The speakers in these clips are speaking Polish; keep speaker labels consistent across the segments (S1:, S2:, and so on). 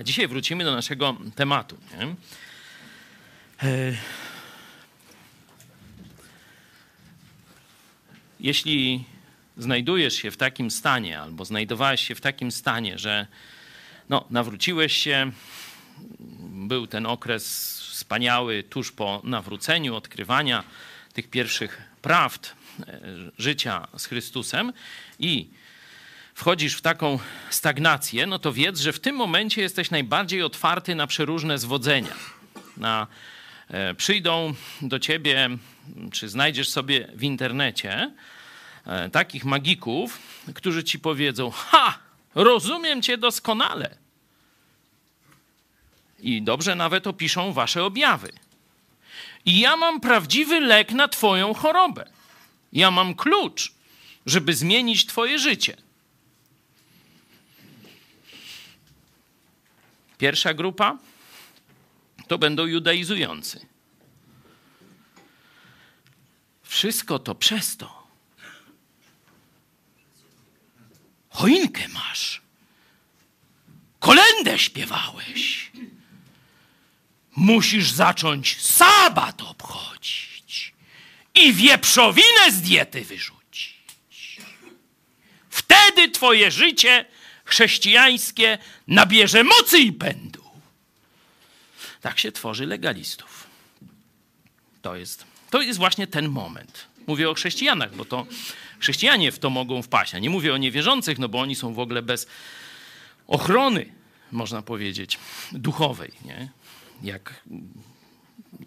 S1: A dzisiaj wrócimy do naszego tematu. Nie? E, jeśli znajdujesz się w takim stanie, albo znajdowałeś się w takim stanie, że no, nawróciłeś się, był ten okres wspaniały tuż po nawróceniu, odkrywania tych pierwszych prawd e, życia z Chrystusem i wchodzisz w taką stagnację, no to wiedz, że w tym momencie jesteś najbardziej otwarty na przeróżne zwodzenia. Na, e, przyjdą do ciebie, czy znajdziesz sobie w internecie e, takich magików, którzy ci powiedzą: Ha, rozumiem cię doskonale. I dobrze nawet opiszą wasze objawy. I ja mam prawdziwy lek na Twoją chorobę. Ja mam klucz, żeby zmienić Twoje życie. Pierwsza grupa to będą judaizujący. Wszystko to przez to. Choinkę masz. Kolendę śpiewałeś musisz zacząć sabat obchodzić i wieprzowinę z diety wyrzucić. Wtedy twoje życie chrześcijańskie nabierze mocy i pędu. Tak się tworzy legalistów. To jest, to jest właśnie ten moment. Mówię o chrześcijanach, bo to chrześcijanie w to mogą wpaść. A nie mówię o niewierzących, no bo oni są w ogóle bez ochrony, można powiedzieć, duchowej. Nie? jak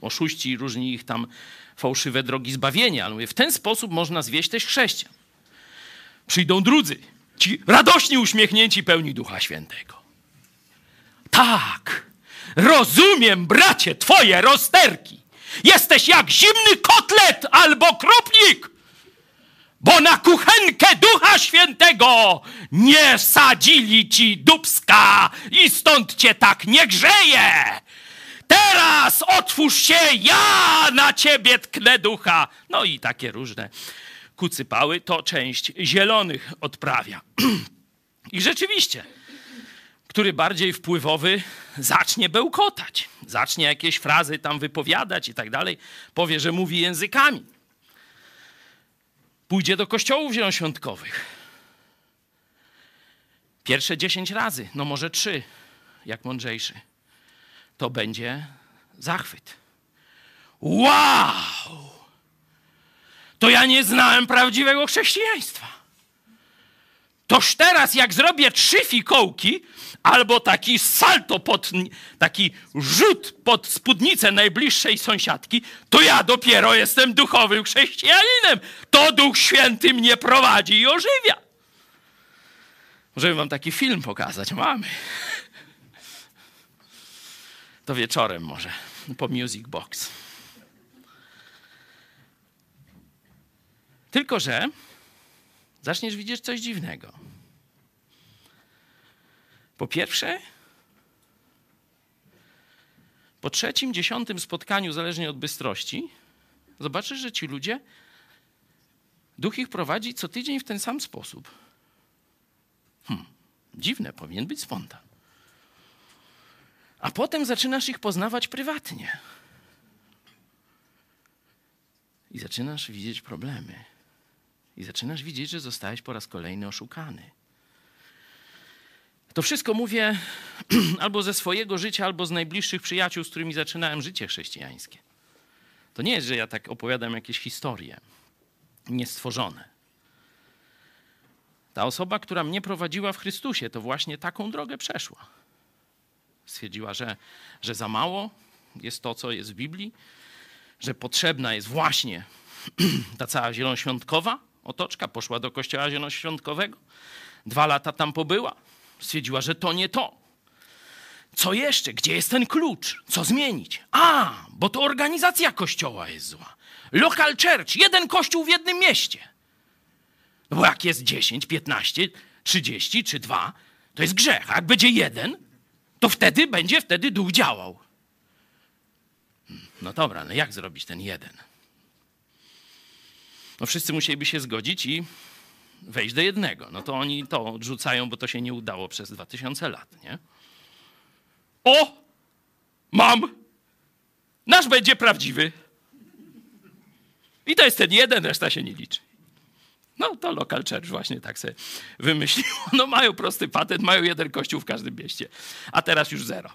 S1: oszuści różni ich tam fałszywe drogi zbawienia. Ale mówię, w ten sposób można zwieść też chrześcijan. Przyjdą drudzy, ci radośni, uśmiechnięci, pełni Ducha Świętego. Tak, rozumiem, bracie, twoje rozterki. Jesteś jak zimny kotlet albo krupnik, bo na kuchenkę Ducha Świętego nie sadzili ci dubska i stąd cię tak nie grzeje. Teraz otwórz się, ja na ciebie tknę ducha. No i takie różne kucypały to część zielonych odprawia. I rzeczywiście, który bardziej wpływowy zacznie bełkotać, zacznie jakieś frazy tam wypowiadać i tak dalej, powie, że mówi językami. Pójdzie do kościołów zielonoświątkowych. Pierwsze dziesięć razy, no może trzy, jak mądrzejszy to będzie zachwyt. Wow! To ja nie znałem prawdziwego chrześcijaństwa. Toż teraz, jak zrobię trzy fikołki, albo taki salto pod, taki rzut pod spódnicę najbliższej sąsiadki, to ja dopiero jestem duchowym chrześcijaninem. To Duch Święty mnie prowadzi i ożywia. Możemy wam taki film pokazać. Mamy to wieczorem może, po Music Box. Tylko, że zaczniesz widzieć coś dziwnego. Po pierwsze, po trzecim, dziesiątym spotkaniu, zależnie od bystrości, zobaczysz, że ci ludzie, duch ich prowadzi co tydzień w ten sam sposób. Hmm, dziwne, powinien być spontan. A potem zaczynasz ich poznawać prywatnie. I zaczynasz widzieć problemy. I zaczynasz widzieć, że zostałeś po raz kolejny oszukany. To wszystko mówię albo ze swojego życia, albo z najbliższych przyjaciół, z którymi zaczynałem życie chrześcijańskie. To nie jest, że ja tak opowiadam jakieś historie niestworzone. Ta osoba, która mnie prowadziła w Chrystusie, to właśnie taką drogę przeszła. Stwierdziła, że, że za mało jest to, co jest w Biblii, że potrzebna jest właśnie ta cała zielonoświątkowa otoczka. Poszła do kościoła zielonoświątkowego, dwa lata tam pobyła. Stwierdziła, że to nie to. Co jeszcze? Gdzie jest ten klucz? Co zmienić? A, bo to organizacja kościoła jest zła. Local church, jeden kościół w jednym mieście. No bo jak jest 10, 15, 30 czy 2, to jest grzech. A jak będzie jeden, to wtedy będzie wtedy duch działał. No dobra, no jak zrobić ten jeden? No wszyscy musieliby się zgodzić i wejść do jednego. No to oni to odrzucają, bo to się nie udało przez dwa tysiące lat, nie? O, mam, nasz będzie prawdziwy. I to jest ten jeden, reszta się nie liczy. No to local church właśnie tak sobie wymyśliło. No mają prosty patent, mają jeden kościół w każdym mieście, a teraz już zero.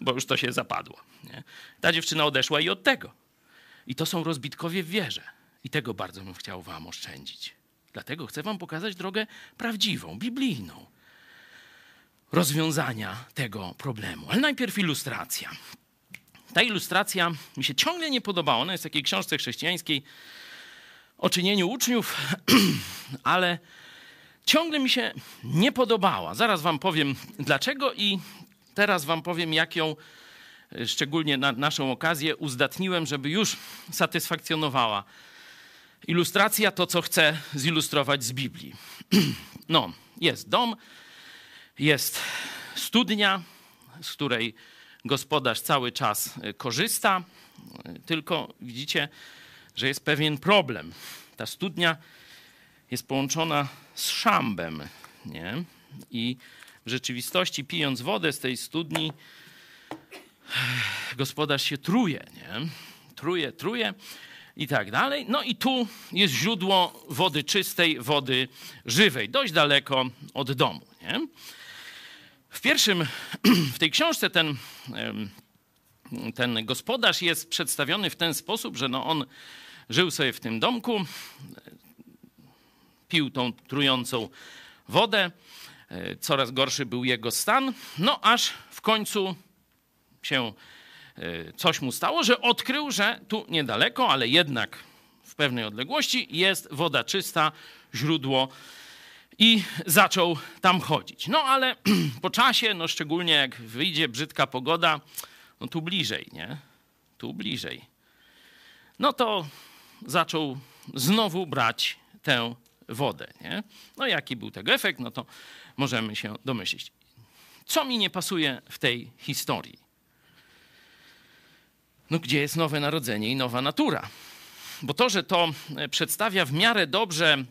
S1: Bo już to się zapadło. Nie? Ta dziewczyna odeszła i od tego. I to są rozbitkowie w wierze. I tego bardzo bym chciał wam oszczędzić. Dlatego chcę wam pokazać drogę prawdziwą, biblijną rozwiązania tego problemu. Ale najpierw ilustracja. Ta ilustracja mi się ciągle nie podobała. Ona jest w takiej książce chrześcijańskiej o czynieniu uczniów, ale ciągle mi się nie podobała. Zaraz wam powiem dlaczego i teraz wam powiem, jak ją szczególnie na naszą okazję uzdatniłem, żeby już satysfakcjonowała. Ilustracja to, co chcę zilustrować z Biblii. No, jest dom, jest studnia, z której gospodarz cały czas korzysta, tylko widzicie, że jest pewien problem. Ta studnia jest połączona z szambem, nie? I w rzeczywistości, pijąc wodę z tej studni, gospodarz się truje, nie? Truje, truje i tak dalej. No i tu jest źródło wody czystej, wody żywej, dość daleko od domu, nie? W pierwszym, w tej książce ten, ten gospodarz jest przedstawiony w ten sposób, że no on żył sobie w tym domku, pił tą trującą wodę, e, coraz gorszy był jego stan, no aż w końcu się coś mu stało, że odkrył, że tu niedaleko, ale jednak w pewnej odległości jest woda czysta, źródło i zaczął tam chodzić. No ale po czasie, no szczególnie jak wyjdzie brzydka pogoda, no tu bliżej, nie? Tu bliżej. No to zaczął znowu brać tę wodę. Nie? No jaki był tego efekt, no to możemy się domyślić. Co mi nie pasuje w tej historii? No gdzie jest nowe narodzenie i nowa natura? Bo to, że to przedstawia w miarę dobrze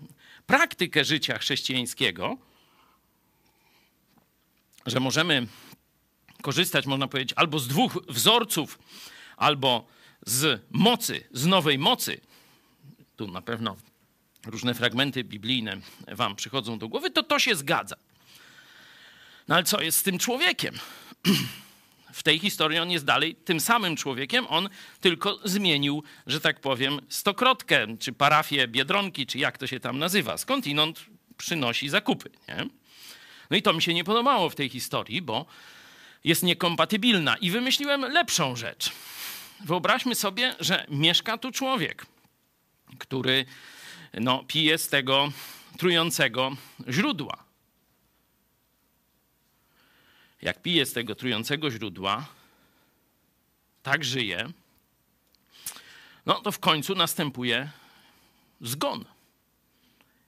S1: praktykę życia chrześcijańskiego, że możemy korzystać, można powiedzieć, albo z dwóch wzorców, albo z mocy, z nowej mocy, tu na pewno różne fragmenty biblijne wam przychodzą do głowy, to to się zgadza. No ale co jest z tym człowiekiem? W tej historii on jest dalej tym samym człowiekiem, on tylko zmienił, że tak powiem, stokrotkę, czy parafię Biedronki, czy jak to się tam nazywa. Skądinąd przynosi zakupy. Nie? No i to mi się nie podobało w tej historii, bo jest niekompatybilna. I wymyśliłem lepszą rzecz. Wyobraźmy sobie, że mieszka tu człowiek – który no, pije z tego trującego źródła. Jak pije z tego trującego źródła, tak żyje, no to w końcu następuje zgon.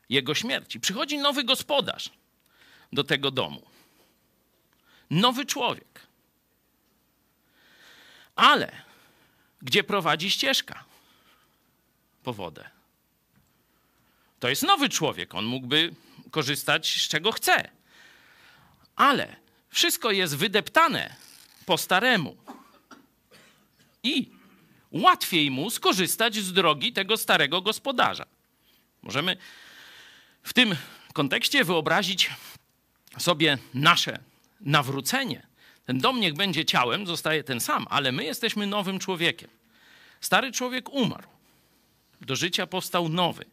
S1: Jego śmierci. Przychodzi nowy gospodarz do tego domu. Nowy człowiek. Ale gdzie prowadzi ścieżka? po wodę. To jest nowy człowiek, on mógłby korzystać z czego chce. Ale wszystko jest wydeptane po staremu. I łatwiej mu skorzystać z drogi tego starego gospodarza. Możemy w tym kontekście wyobrazić sobie nasze nawrócenie. Ten dom niech będzie ciałem, zostaje ten sam, ale my jesteśmy nowym człowiekiem. Stary człowiek umarł do życia powstał nowy.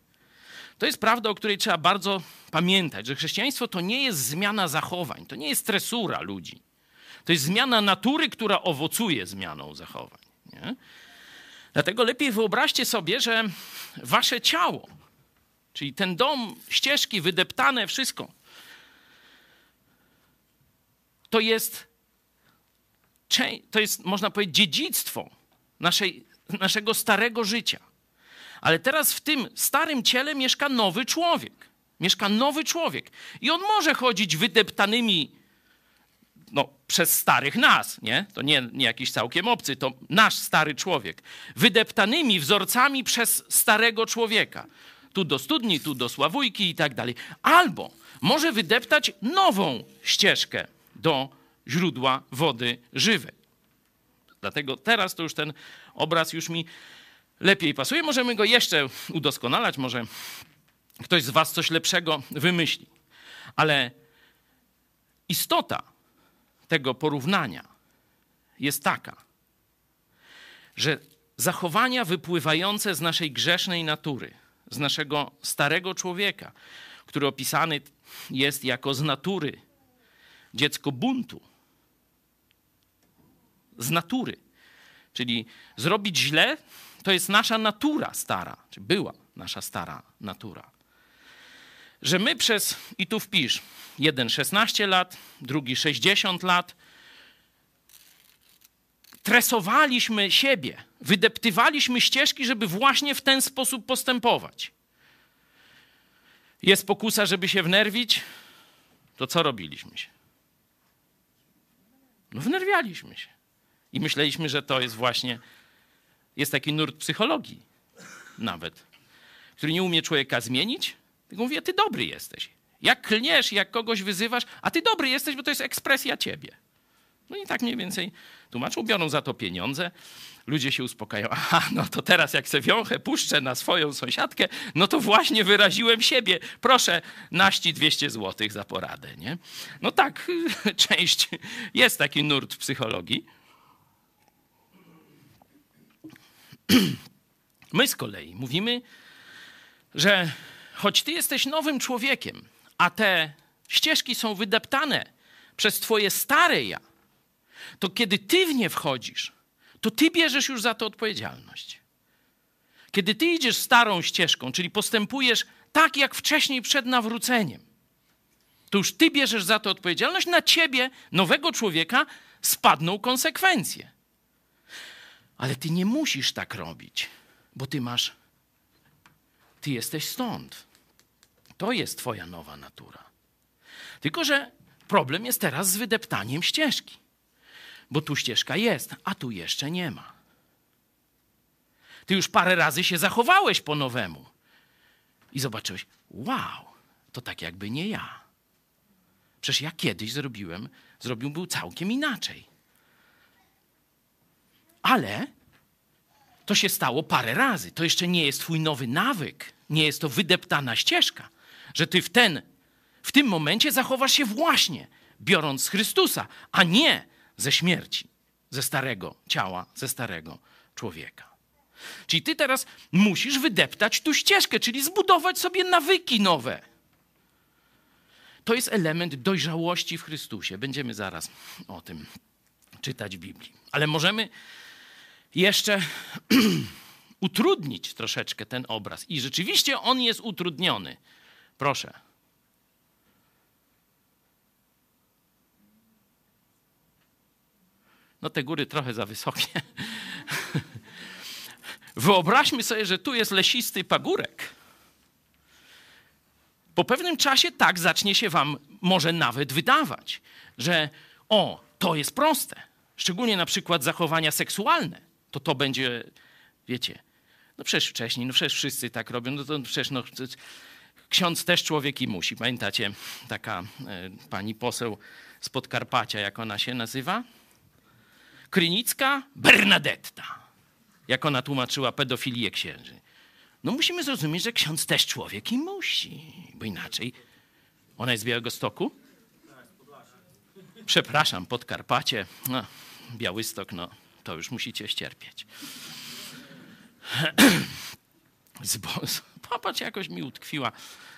S1: To jest prawda, o której trzeba bardzo pamiętać, że chrześcijaństwo to nie jest zmiana zachowań, to nie jest stresura ludzi. To jest zmiana natury, która owocuje zmianą zachowań. Nie? Dlatego lepiej wyobraźcie sobie, że wasze ciało, czyli ten dom, ścieżki wydeptane, wszystko, to jest, to jest można powiedzieć, dziedzictwo naszej, naszego starego życia. Ale teraz w tym starym ciele mieszka nowy człowiek. Mieszka nowy człowiek. I on może chodzić wydeptanymi no, przez starych nas, nie? To nie, nie jakiś całkiem obcy, to nasz stary człowiek. Wydeptanymi wzorcami przez starego człowieka. Tu do studni, tu do sławujki i tak dalej. Albo może wydeptać nową ścieżkę do źródła wody żywej. Dlatego teraz to już ten obraz już mi lepiej pasuje. Możemy go jeszcze udoskonalać, może ktoś z Was coś lepszego wymyśli. Ale istota tego porównania jest taka, że zachowania wypływające z naszej grzesznej natury, z naszego starego człowieka, który opisany jest jako z natury dziecko buntu, z natury. Czyli zrobić źle to jest nasza natura stara, czy była nasza stara natura. Że my przez, i tu wpisz, jeden 16 lat, drugi 60 lat, tresowaliśmy siebie, wydeptywaliśmy ścieżki, żeby właśnie w ten sposób postępować. Jest pokusa, żeby się wnerwić, to co robiliśmy się? No wnerwialiśmy się. I myśleliśmy, że to jest właśnie, jest taki nurt psychologii nawet, który nie umie człowieka zmienić, tylko mówi, ty dobry jesteś. Jak klniesz, jak kogoś wyzywasz, a ty dobry jesteś, bo to jest ekspresja ciebie. No i tak mniej więcej tłumaczą, biorą za to pieniądze, ludzie się uspokajają. Aha, no to teraz jak se wiąchę puszczę na swoją sąsiadkę, no to właśnie wyraziłem siebie. Proszę, naści 200 złotych za poradę, nie? No tak, część, jest taki nurt w psychologii. My z kolei mówimy, że choć ty jesteś nowym człowiekiem, a te ścieżki są wydeptane przez twoje stare ja, to kiedy ty w nie wchodzisz, to ty bierzesz już za to odpowiedzialność. Kiedy ty idziesz starą ścieżką, czyli postępujesz tak jak wcześniej przed nawróceniem, to już ty bierzesz za to odpowiedzialność, na ciebie, nowego człowieka, spadną konsekwencje. Ale ty nie musisz tak robić, bo ty masz, ty jesteś stąd. To jest twoja nowa natura. Tylko, że problem jest teraz z wydeptaniem ścieżki bo tu ścieżka jest, a tu jeszcze nie ma. Ty już parę razy się zachowałeś po nowemu i zobaczyłeś, wow, to tak jakby nie ja. Przecież ja kiedyś zrobiłem, zrobił był całkiem inaczej. Ale to się stało parę razy. To jeszcze nie jest twój nowy nawyk, nie jest to wydeptana ścieżka, że ty w ten, w tym momencie zachowasz się właśnie biorąc z Chrystusa, a nie ze śmierci, ze starego ciała, ze starego człowieka. Czyli ty teraz musisz wydeptać tu ścieżkę, czyli zbudować sobie nawyki nowe. To jest element dojrzałości w Chrystusie. Będziemy zaraz o tym czytać w Biblii. Ale możemy jeszcze utrudnić troszeczkę ten obraz. I rzeczywiście on jest utrudniony. Proszę. No te góry trochę za wysokie. Wyobraźmy sobie, że tu jest lesisty pagórek. Po pewnym czasie tak zacznie się wam może nawet wydawać, że o, to jest proste. Szczególnie na przykład zachowania seksualne. To to będzie, wiecie, no przecież wcześniej, no przecież wszyscy tak robią, no to przecież no, ksiądz też człowiek i musi. Pamiętacie taka e, pani poseł z Podkarpacia, jak ona się nazywa? Krynicka Bernadetta, jak ona tłumaczyła pedofilię księży. No musimy zrozumieć, że ksiądz też człowiek i musi, bo inaczej. Ona jest z Białego Stoku? Przepraszam, Podkarpacie, no, Białystok, no to już musicie ścierpieć. Popatrz, jakoś mi utkwiła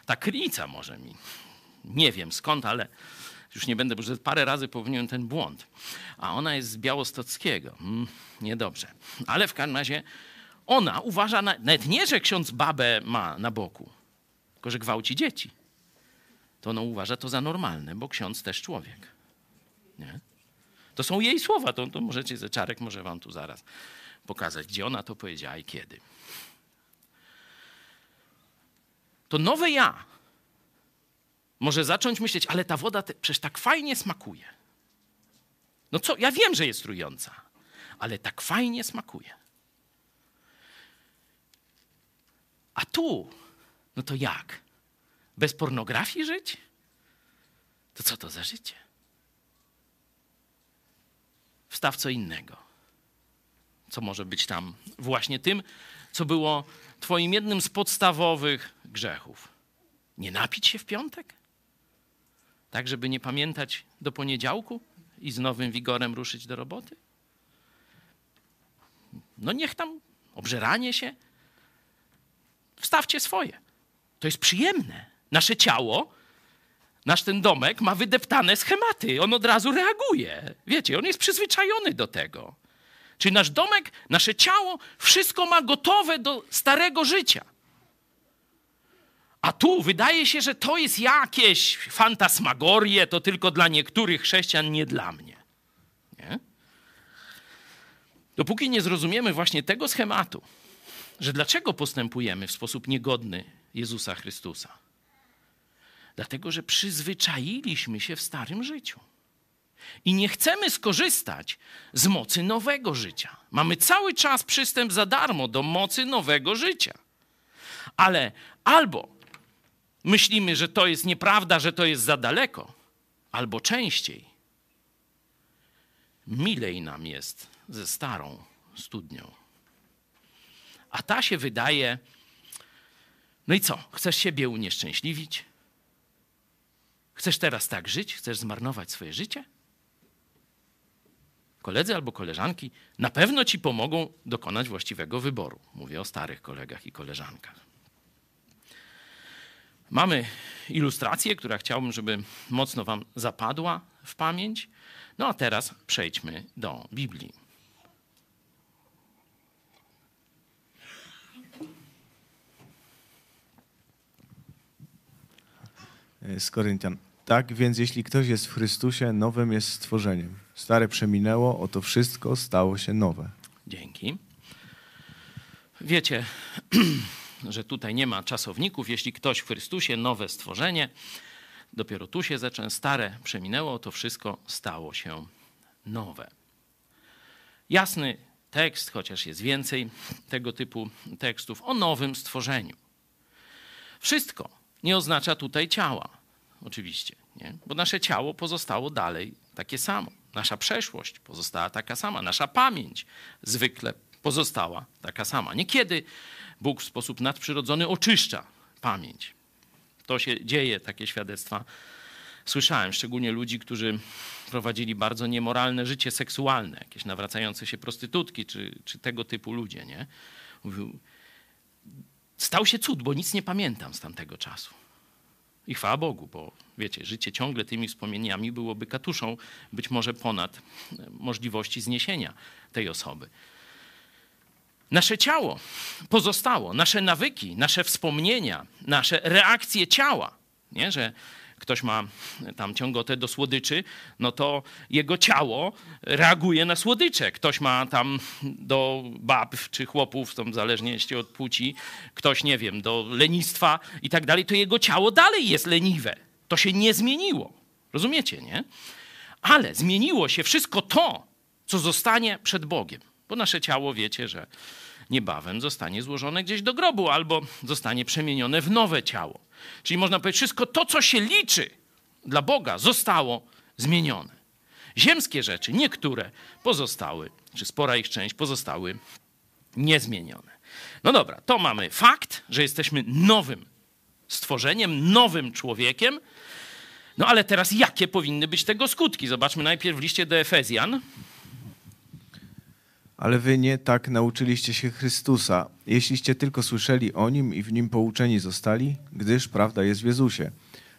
S1: ta krynica może mi. Nie wiem skąd, ale już nie będę, bo że parę razy popełniłem ten błąd. A ona jest z Białostockiego. Mm, niedobrze. Ale w każdym razie ona uważa, na, nawet nie, że ksiądz babę ma na boku, tylko że gwałci dzieci. To ona uważa to za normalne, bo ksiądz też człowiek. Nie? To są jej słowa, to, to możecie, ze Czarek może wam tu zaraz pokazać, gdzie ona to powiedziała i kiedy. To nowe ja może zacząć myśleć, ale ta woda te, przecież tak fajnie smakuje. No co, ja wiem, że jest trująca, ale tak fajnie smakuje. A tu, no to jak? Bez pornografii żyć? To co to za życie? Wstaw co innego. Co może być tam właśnie tym, co było Twoim jednym z podstawowych grzechów. Nie napić się w piątek? Tak, żeby nie pamiętać do poniedziałku i z nowym wigorem ruszyć do roboty? No niech tam obżeranie się. Wstawcie swoje. To jest przyjemne. Nasze ciało, nasz ten domek ma wydeptane schematy. On od razu reaguje. Wiecie, on jest przyzwyczajony do tego. Czyli nasz domek, nasze ciało, wszystko ma gotowe do starego życia. A tu wydaje się, że to jest jakieś fantasmagorie, to tylko dla niektórych chrześcijan, nie dla mnie. Nie? Dopóki nie zrozumiemy właśnie tego schematu, że dlaczego postępujemy w sposób niegodny Jezusa Chrystusa? Dlatego, że przyzwyczailiśmy się w starym życiu. I nie chcemy skorzystać z mocy nowego życia. Mamy cały czas przystęp za darmo do mocy nowego życia. Ale albo myślimy, że to jest nieprawda, że to jest za daleko, albo częściej milej nam jest ze starą studnią. A ta się wydaje, no i co? Chcesz siebie unieszczęśliwić? Chcesz teraz tak żyć? Chcesz zmarnować swoje życie? Koledzy albo koleżanki na pewno ci pomogą dokonać właściwego wyboru. Mówię o starych kolegach i koleżankach. Mamy ilustrację, która chciałbym, żeby mocno Wam zapadła w pamięć. No a teraz przejdźmy do Biblii.
S2: z Koryntian. Tak więc jeśli ktoś jest w Chrystusie, nowym jest stworzeniem. Stare przeminęło, oto wszystko stało się nowe.
S1: Dzięki. Wiecie, że tutaj nie ma czasowników. Jeśli ktoś w Chrystusie, nowe stworzenie, dopiero tu się zaczęło, stare przeminęło, to wszystko stało się nowe. Jasny tekst, chociaż jest więcej tego typu tekstów, o nowym stworzeniu. Wszystko nie oznacza tutaj ciała, oczywiście, nie? bo nasze ciało pozostało dalej takie samo. Nasza przeszłość pozostała taka sama, nasza pamięć zwykle pozostała taka sama. Niekiedy Bóg w sposób nadprzyrodzony oczyszcza pamięć. To się dzieje, takie świadectwa słyszałem, szczególnie ludzi, którzy prowadzili bardzo niemoralne życie seksualne, jakieś nawracające się prostytutki, czy, czy tego typu ludzie, nie? Mówił, stał się cud, bo nic nie pamiętam z tamtego czasu. I chwała Bogu, bo wiecie, życie ciągle tymi wspomnieniami byłoby katuszą, być może ponad możliwości zniesienia tej osoby. Nasze ciało pozostało, nasze nawyki, nasze wspomnienia, nasze reakcje ciała, nie? że ktoś ma tam ciągotę do słodyczy, no to jego ciało reaguje na słodycze. Ktoś ma tam do bab czy chłopów, tam zależnie od płci, ktoś, nie wiem, do lenistwa i tak dalej, to jego ciało dalej jest leniwe. To się nie zmieniło. Rozumiecie, nie? Ale zmieniło się wszystko to, co zostanie przed Bogiem. Bo nasze ciało, wiecie, że niebawem zostanie złożone gdzieś do grobu albo zostanie przemienione w nowe ciało. Czyli można powiedzieć, wszystko to, co się liczy dla Boga, zostało zmienione. Ziemskie rzeczy, niektóre pozostały, czy spora ich część pozostały niezmienione. No dobra, to mamy fakt, że jesteśmy nowym stworzeniem, nowym człowiekiem. No ale teraz jakie powinny być tego skutki? Zobaczmy najpierw w liście do Efezjan,
S2: ale wy nie tak nauczyliście się Chrystusa, jeśliście tylko słyszeli o Nim i w Nim pouczeni zostali, gdyż prawda jest w Jezusie.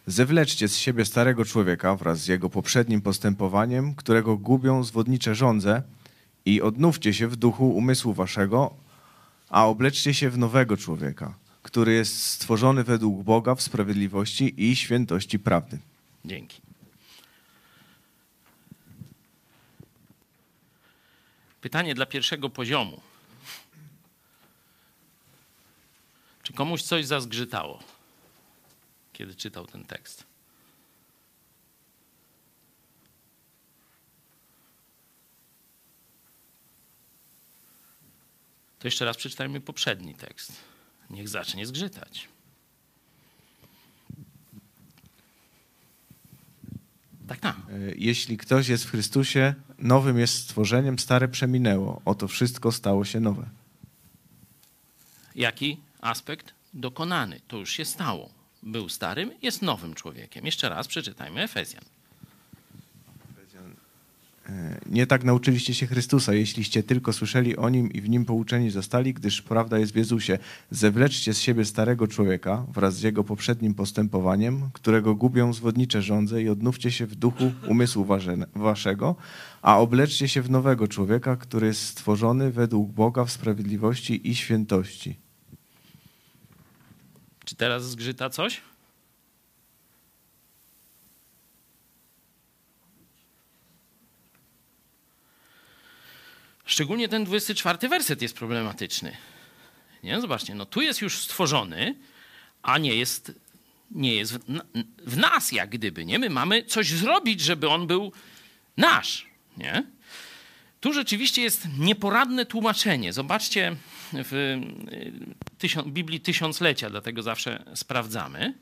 S2: Zewleczcie z siebie starego człowieka wraz z jego poprzednim postępowaniem, którego gubią zwodnicze żądze i odnówcie się w duchu umysłu waszego, a obleczcie się w nowego człowieka, który jest stworzony według Boga w sprawiedliwości i świętości prawdy.
S1: Dzięki. Pytanie dla pierwszego poziomu. Czy komuś coś zazgrzytało, kiedy czytał ten tekst? To jeszcze raz przeczytajmy poprzedni tekst. Niech zacznie zgrzytać. Tak, tak.
S2: Jeśli ktoś jest w Chrystusie, nowym jest stworzeniem, stare przeminęło. Oto wszystko stało się nowe.
S1: Jaki aspekt? Dokonany. To już się stało. Był starym, jest nowym człowiekiem. Jeszcze raz przeczytajmy Efezjan.
S2: E, Nie tak nauczyliście się Chrystusa, jeśliście tylko słyszeli o Nim i w Nim pouczeni zostali, gdyż prawda jest w Jezusie. Zewleczcie z siebie starego człowieka wraz z jego poprzednim postępowaniem, którego gubią zwodnicze żądze i odnówcie się w duchu umysłu wasze- waszego, a obleczcie się w nowego człowieka, który jest stworzony według Boga w sprawiedliwości i świętości.
S1: Czy teraz zgrzyta coś? Szczególnie ten 24 werset jest problematyczny. Nie? Zobaczcie, no tu jest już stworzony, a nie jest, nie jest w, w nas jak gdyby. Nie? My mamy coś zrobić, żeby on był nasz. Nie? Tu rzeczywiście jest nieporadne tłumaczenie. Zobaczcie w y, tysią, Biblii Tysiąclecia, dlatego zawsze sprawdzamy.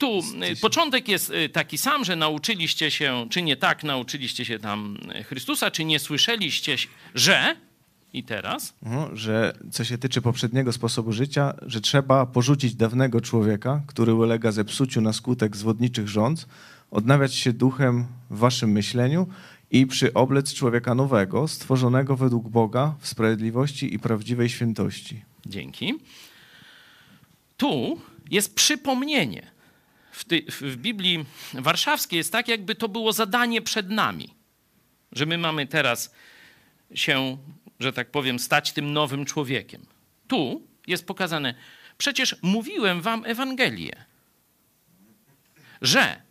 S1: Tu y, początek jest y, taki sam, że nauczyliście się, czy nie tak, nauczyliście się tam y, Chrystusa, czy nie słyszeliście, że i teraz.
S2: No, że co się tyczy poprzedniego sposobu życia, że trzeba porzucić dawnego człowieka, który ulega zepsuciu na skutek zwodniczych rządz, odnawiać się duchem w waszym myśleniu i przyoblec człowieka nowego, stworzonego według Boga w sprawiedliwości i prawdziwej świętości.
S1: Dzięki. Tu jest przypomnienie. W, ty, w Biblii Warszawskiej jest tak, jakby to było zadanie przed nami, że my mamy teraz się, że tak powiem, stać tym nowym człowiekiem. Tu jest pokazane, przecież mówiłem wam Ewangelię, że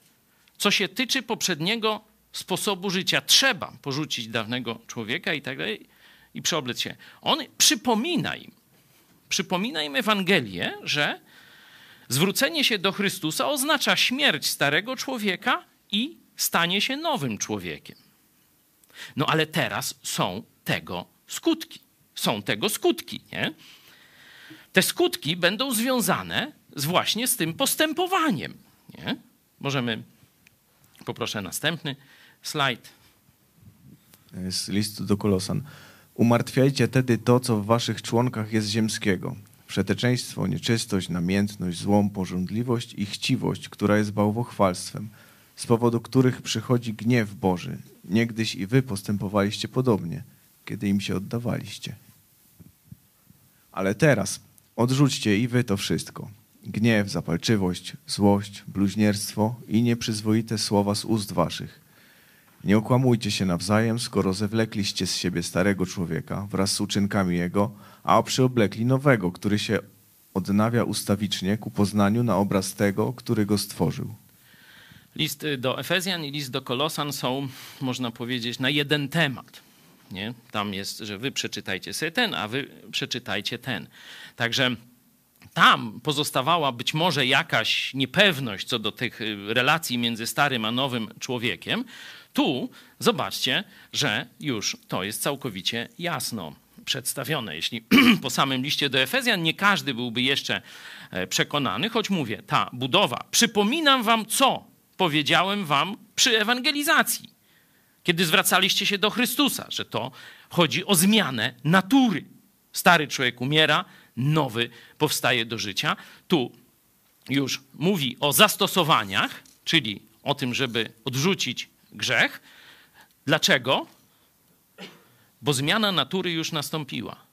S1: co się tyczy poprzedniego sposobu życia, trzeba porzucić dawnego człowieka i tak dalej i przeoblec się. On przypomina im, przypomina im Ewangelię, że zwrócenie się do Chrystusa oznacza śmierć starego człowieka i stanie się nowym człowiekiem. No ale teraz są tego skutki. Są tego skutki, nie? Te skutki będą związane z właśnie z tym postępowaniem, nie? Możemy, poproszę następny slajd.
S2: Z listu do Kolosan. Umartwiajcie tedy to, co w waszych członkach jest ziemskiego. Przeteczeństwo, nieczystość, namiętność, złą pożądliwość i chciwość, która jest bałwochwalstwem, z powodu których przychodzi gniew Boży. Niegdyś i wy postępowaliście podobnie, kiedy im się oddawaliście. Ale teraz odrzućcie i wy to wszystko. Gniew, zapalczywość, złość, bluźnierstwo i nieprzyzwoite słowa z ust waszych. Nie okłamujcie się nawzajem, skoro zewlekliście z siebie starego człowieka wraz z uczynkami jego, a przyoblekli nowego, który się odnawia ustawicznie ku poznaniu na obraz tego, który go stworzył.
S1: List do Efezjan i list do Kolosan są, można powiedzieć, na jeden temat. Nie? Tam jest, że wy przeczytajcie sobie ten, a wy przeczytajcie ten. Także tam pozostawała być może jakaś niepewność co do tych y, relacji między starym a nowym człowiekiem. Tu zobaczcie, że już to jest całkowicie jasno przedstawione. Jeśli po samym liście do Efezjan nie każdy byłby jeszcze e, przekonany, choć mówię, ta budowa, przypominam wam, co powiedziałem wam przy ewangelizacji, kiedy zwracaliście się do Chrystusa, że to chodzi o zmianę natury. Stary człowiek umiera, nowy powstaje do życia. Tu już mówi o zastosowaniach, czyli o tym, żeby odrzucić grzech. Dlaczego? Bo zmiana natury już nastąpiła.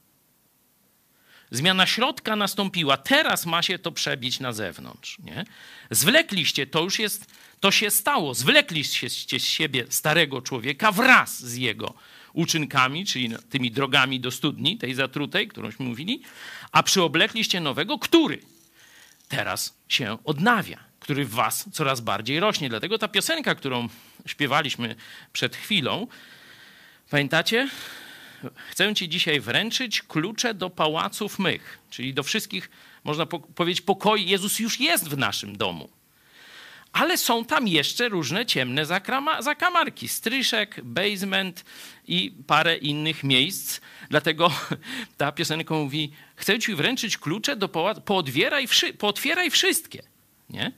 S1: Zmiana środka nastąpiła, teraz ma się to przebić na zewnątrz. Nie? Zwlekliście, to już jest, to się stało. Zwlekliście z siebie starego człowieka wraz z jego uczynkami, czyli tymi drogami do studni, tej zatrutej, którąśmy mówili, a przyoblekliście nowego, który teraz się odnawia, który w was coraz bardziej rośnie. Dlatego ta piosenka, którą śpiewaliśmy przed chwilą, pamiętacie? Chcę ci dzisiaj wręczyć klucze do pałaców mych, czyli do wszystkich, można po powiedzieć, pokoi. Jezus już jest w naszym domu. Ale są tam jeszcze różne ciemne zakamarki, stryszek, basement i parę innych miejsc. Dlatego ta piosenka mówi, chcę ci wręczyć klucze do pałacu, pootwieraj, wszy pootwieraj wszystkie. Nie?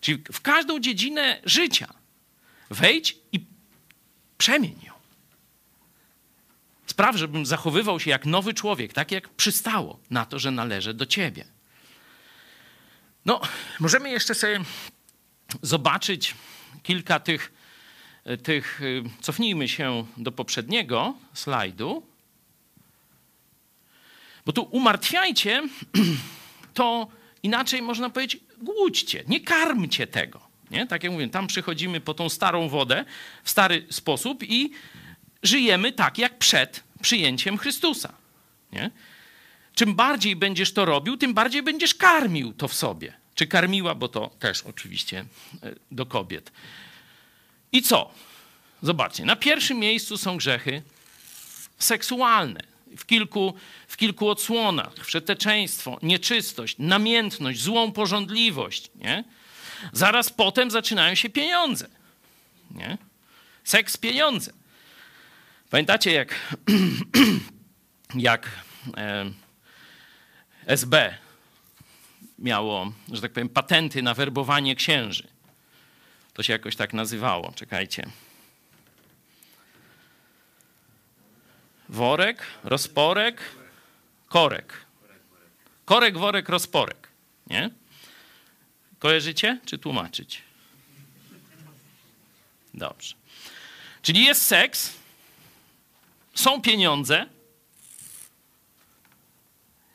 S1: Czyli w każdą dziedzinę życia wejdź i przemień. Spraw, żebym zachowywał się jak nowy człowiek, tak jak przystało na to, że należy do ciebie. No, możemy jeszcze sobie zobaczyć kilka tych, tych. Cofnijmy się do poprzedniego slajdu. Bo tu umartwiajcie, to inaczej można powiedzieć, głódźcie, nie karmcie tego. Nie? Tak jak mówię, tam przychodzimy po tą starą wodę w stary sposób i żyjemy tak jak przed przyjęciem Chrystusa. Nie? Czym bardziej będziesz to robił, tym bardziej będziesz karmił to w sobie. Czy karmiła, bo to też oczywiście e, do kobiet. I co? Zobaczcie, na pierwszym miejscu są grzechy seksualne. W kilku, w kilku odsłonach. Wszeteczeństwo, nieczystość, namiętność, złą porządliwość. Nie? Zaraz potem zaczynają się pieniądze. Nie? Seks, pieniądze. Pamiętacie, jak, jak e, SB miało, że tak powiem, patenty na werbowanie księży? To się jakoś tak nazywało. Czekajcie. Worek, rozporek, korek. Korek, worek, rozporek. Nie? Kojarzycie, czy tłumaczyć? Dobrze. Czyli jest seks, są pieniądze.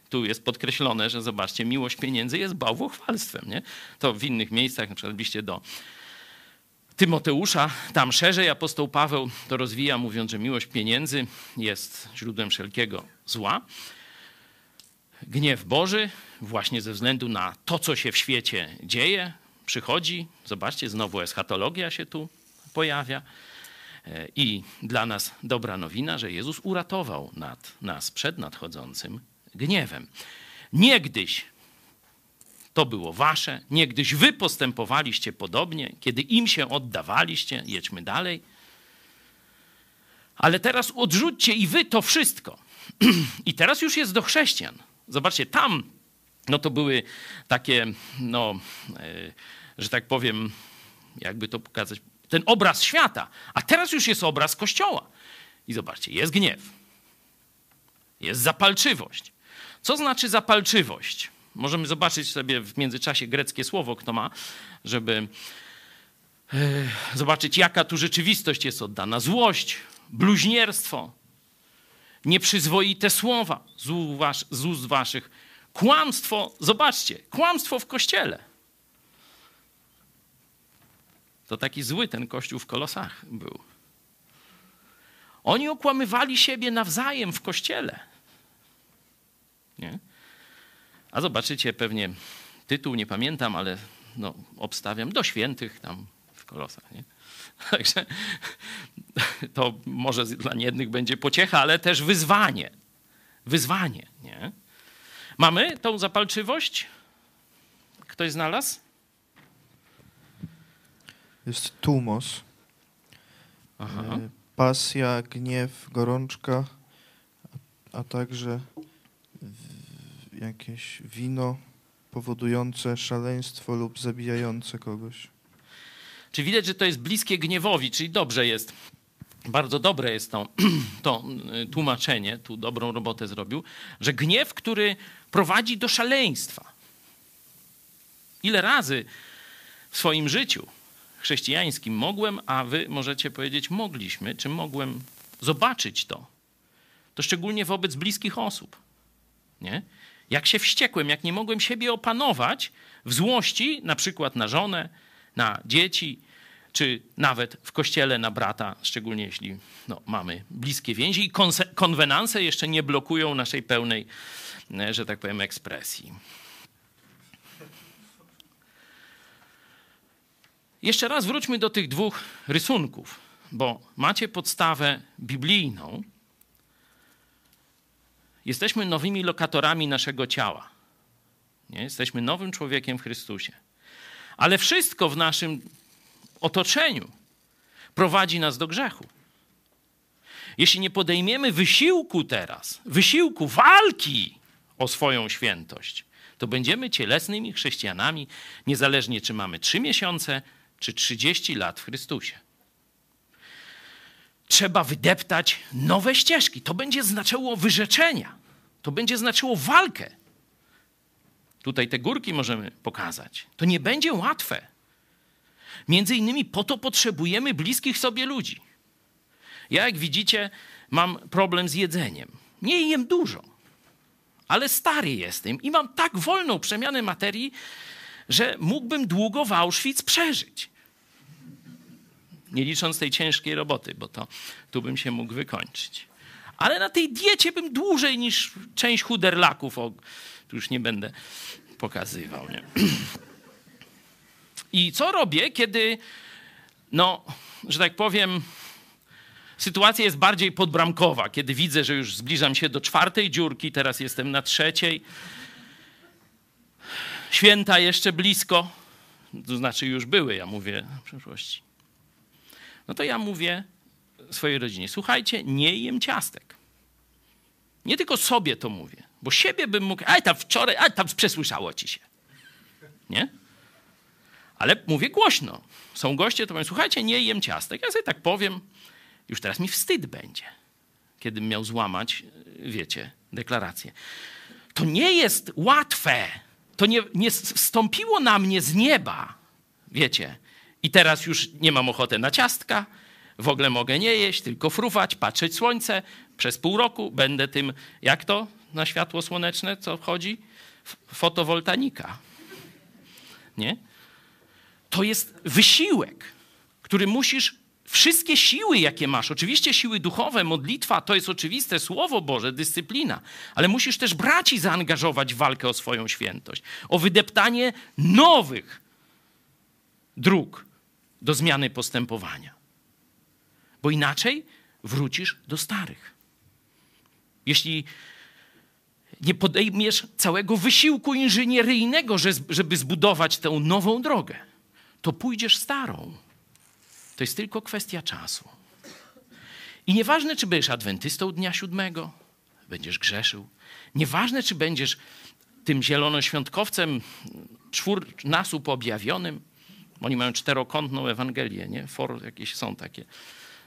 S1: Tu jest podkreślone, że zobaczcie, miłość pieniędzy jest bałwochwalstwem. Nie? To w innych miejscach, na przykład do Tymoteusza, tam szerzej apostoł Paweł to rozwija, mówiąc, że miłość pieniędzy jest źródłem wszelkiego zła. Gniew Boży, właśnie ze względu na to, co się w świecie dzieje, przychodzi. Zobaczcie, znowu eschatologia się tu pojawia. I dla nas dobra nowina, że Jezus uratował nad, nas przed nadchodzącym gniewem. Niegdyś to było wasze, niegdyś wy postępowaliście podobnie, kiedy im się oddawaliście, jedźmy dalej. Ale teraz odrzućcie i wy to wszystko. I teraz już jest do chrześcijan. Zobaczcie, tam no to były takie, no, e, że tak powiem, jakby to pokazać, ten obraz świata. A teraz już jest obraz Kościoła. I zobaczcie, jest gniew, jest zapalczywość. Co znaczy zapalczywość? Możemy zobaczyć sobie w międzyczasie greckie słowo, kto ma, żeby e, zobaczyć, jaka tu rzeczywistość jest oddana. Złość, bluźnierstwo, nieprzyzwoite słowa z ust waszych, kłamstwo, zobaczcie, kłamstwo w kościele. To taki zły ten kościół w Kolosach był. Oni okłamywali siebie nawzajem w kościele. Nie? A zobaczycie pewnie tytuł, nie pamiętam, ale no, obstawiam do świętych tam w Kolosach. Nie? Także to może dla jednych będzie pociecha, ale też wyzwanie. Wyzwanie, nie? Mamy tą zapalczywość? Ktoś znalazł?
S3: Jest tumos. Aha. E, pasja, gniew, gorączka, a, także jakieś wino powodujące szaleństwo lub zabijające kogoś.
S1: Czy widać, że to jest bliskie gniewowi, czyli dobrze jest. Bardzo dobre jest to, to y, tłumaczenie, tu dobrą robotę zrobił, że gniew, który prowadzi do szaleństwa. Ile razy w swoim życiu chrześcijańskim mogłem, a wy możecie powiedzieć mogliśmy, czy mogłem zobaczyć to. To szczególnie wobec bliskich osób. Nie? Jak się wściekłem, jak nie mogłem siebie opanować w złości, na przykład na żonę, na dzieci, czy nawet w kościele na brata, szczególnie jeśli no, mamy bliskie więzi i konwenanse jeszcze nie blokują naszej pełnej, e, że tak powiem, ekspresji. Jeszcze raz wróćmy do tych dwóch rysunków, bo macie podstawę biblijną. Jesteśmy nowymi lokatorami naszego ciała. Nie? Jesteśmy nowym człowiekiem w Chrystusie. Ale wszystko w naszym otoczeniu prowadzi nas do grzechu. Jeśli nie podejmiemy wysiłku teraz, wysiłku walki o swoją świętość, to będziemy cielesnymi chrześcijanami, niezależnie czy mamy 3 miesiące, czy 30 lat w Chrystusie. Trzeba wydeptać nowe ścieżki. To będzie znaczyło wyrzeczenia. To będzie znaczyło walkę. Tutaj te górki możemy pokazać. To nie będzie łatwe. Między innymi po to potrzebujemy bliskich sobie ludzi. Ja, jak widzicie, mam problem z jedzeniem. Nie jem dużo, ale stary jestem i mam tak wolną przemianę materii, że mógłbym długo w Auschwitz przeżyć. Nie licząc tej ciężkiej roboty, bo to tu bym się mógł wykończyć. Ale na tej diecie bym dłużej niż część chuderlaków, o, tu już nie będę pokazywał. Nie? I co robię, kiedy, no, że tak powiem, sytuacja jest bardziej podbramkowa, kiedy widzę, że już zbliżam się do czwartej dziurki, teraz jestem na trzeciej. Święta jeszcze blisko, to znaczy już były, ja mówię w przyszłości. No to ja mówię swojej rodzinie, słuchajcie, nie jem ciastek. Nie tylko sobie to mówię, bo siebie bym mógł, aj tam wczoraj, aj tam przesłyszało ci się. Nie? Ale mówię głośno. Są goście, to powiem, słuchajcie, nie jem ciastek. Ja sobie tak powiem, już teraz mi wstyd będzie, kiedym miał złamać, wiecie, deklarację. To nie jest łatwe. To nie, nie stąpiło na mnie z nieba, wiecie. I teraz już nie mam ochoty na ciastka, w ogóle mogę nie jeść, tylko fruwać, patrzeć słońce. Przez pół roku będę tym, jak to na światło słoneczne, co wchodzi? Fotowoltanika. Nie? To jest wysiłek, który musisz wszystkie siły, jakie masz, oczywiście siły duchowe, modlitwa, to jest oczywiste, Słowo Boże, dyscyplina, ale musisz też braci zaangażować w walkę o swoją świętość, o wydeptanie nowych dróg do zmiany postępowania. Bo inaczej wrócisz do starych. Jeśli nie podejmiesz całego wysiłku inżynieryjnego, żeby zbudować tę nową drogę, to pójdziesz starą. To jest tylko kwestia czasu. I nieważne, czy będziesz adwentystą dnia siódmego, będziesz grzeszył. Nieważne, czy będziesz tym zielonoświątkowcem czwór nasób objawionym. Oni mają czterokątną Ewangelię, nie? For jakieś są takie,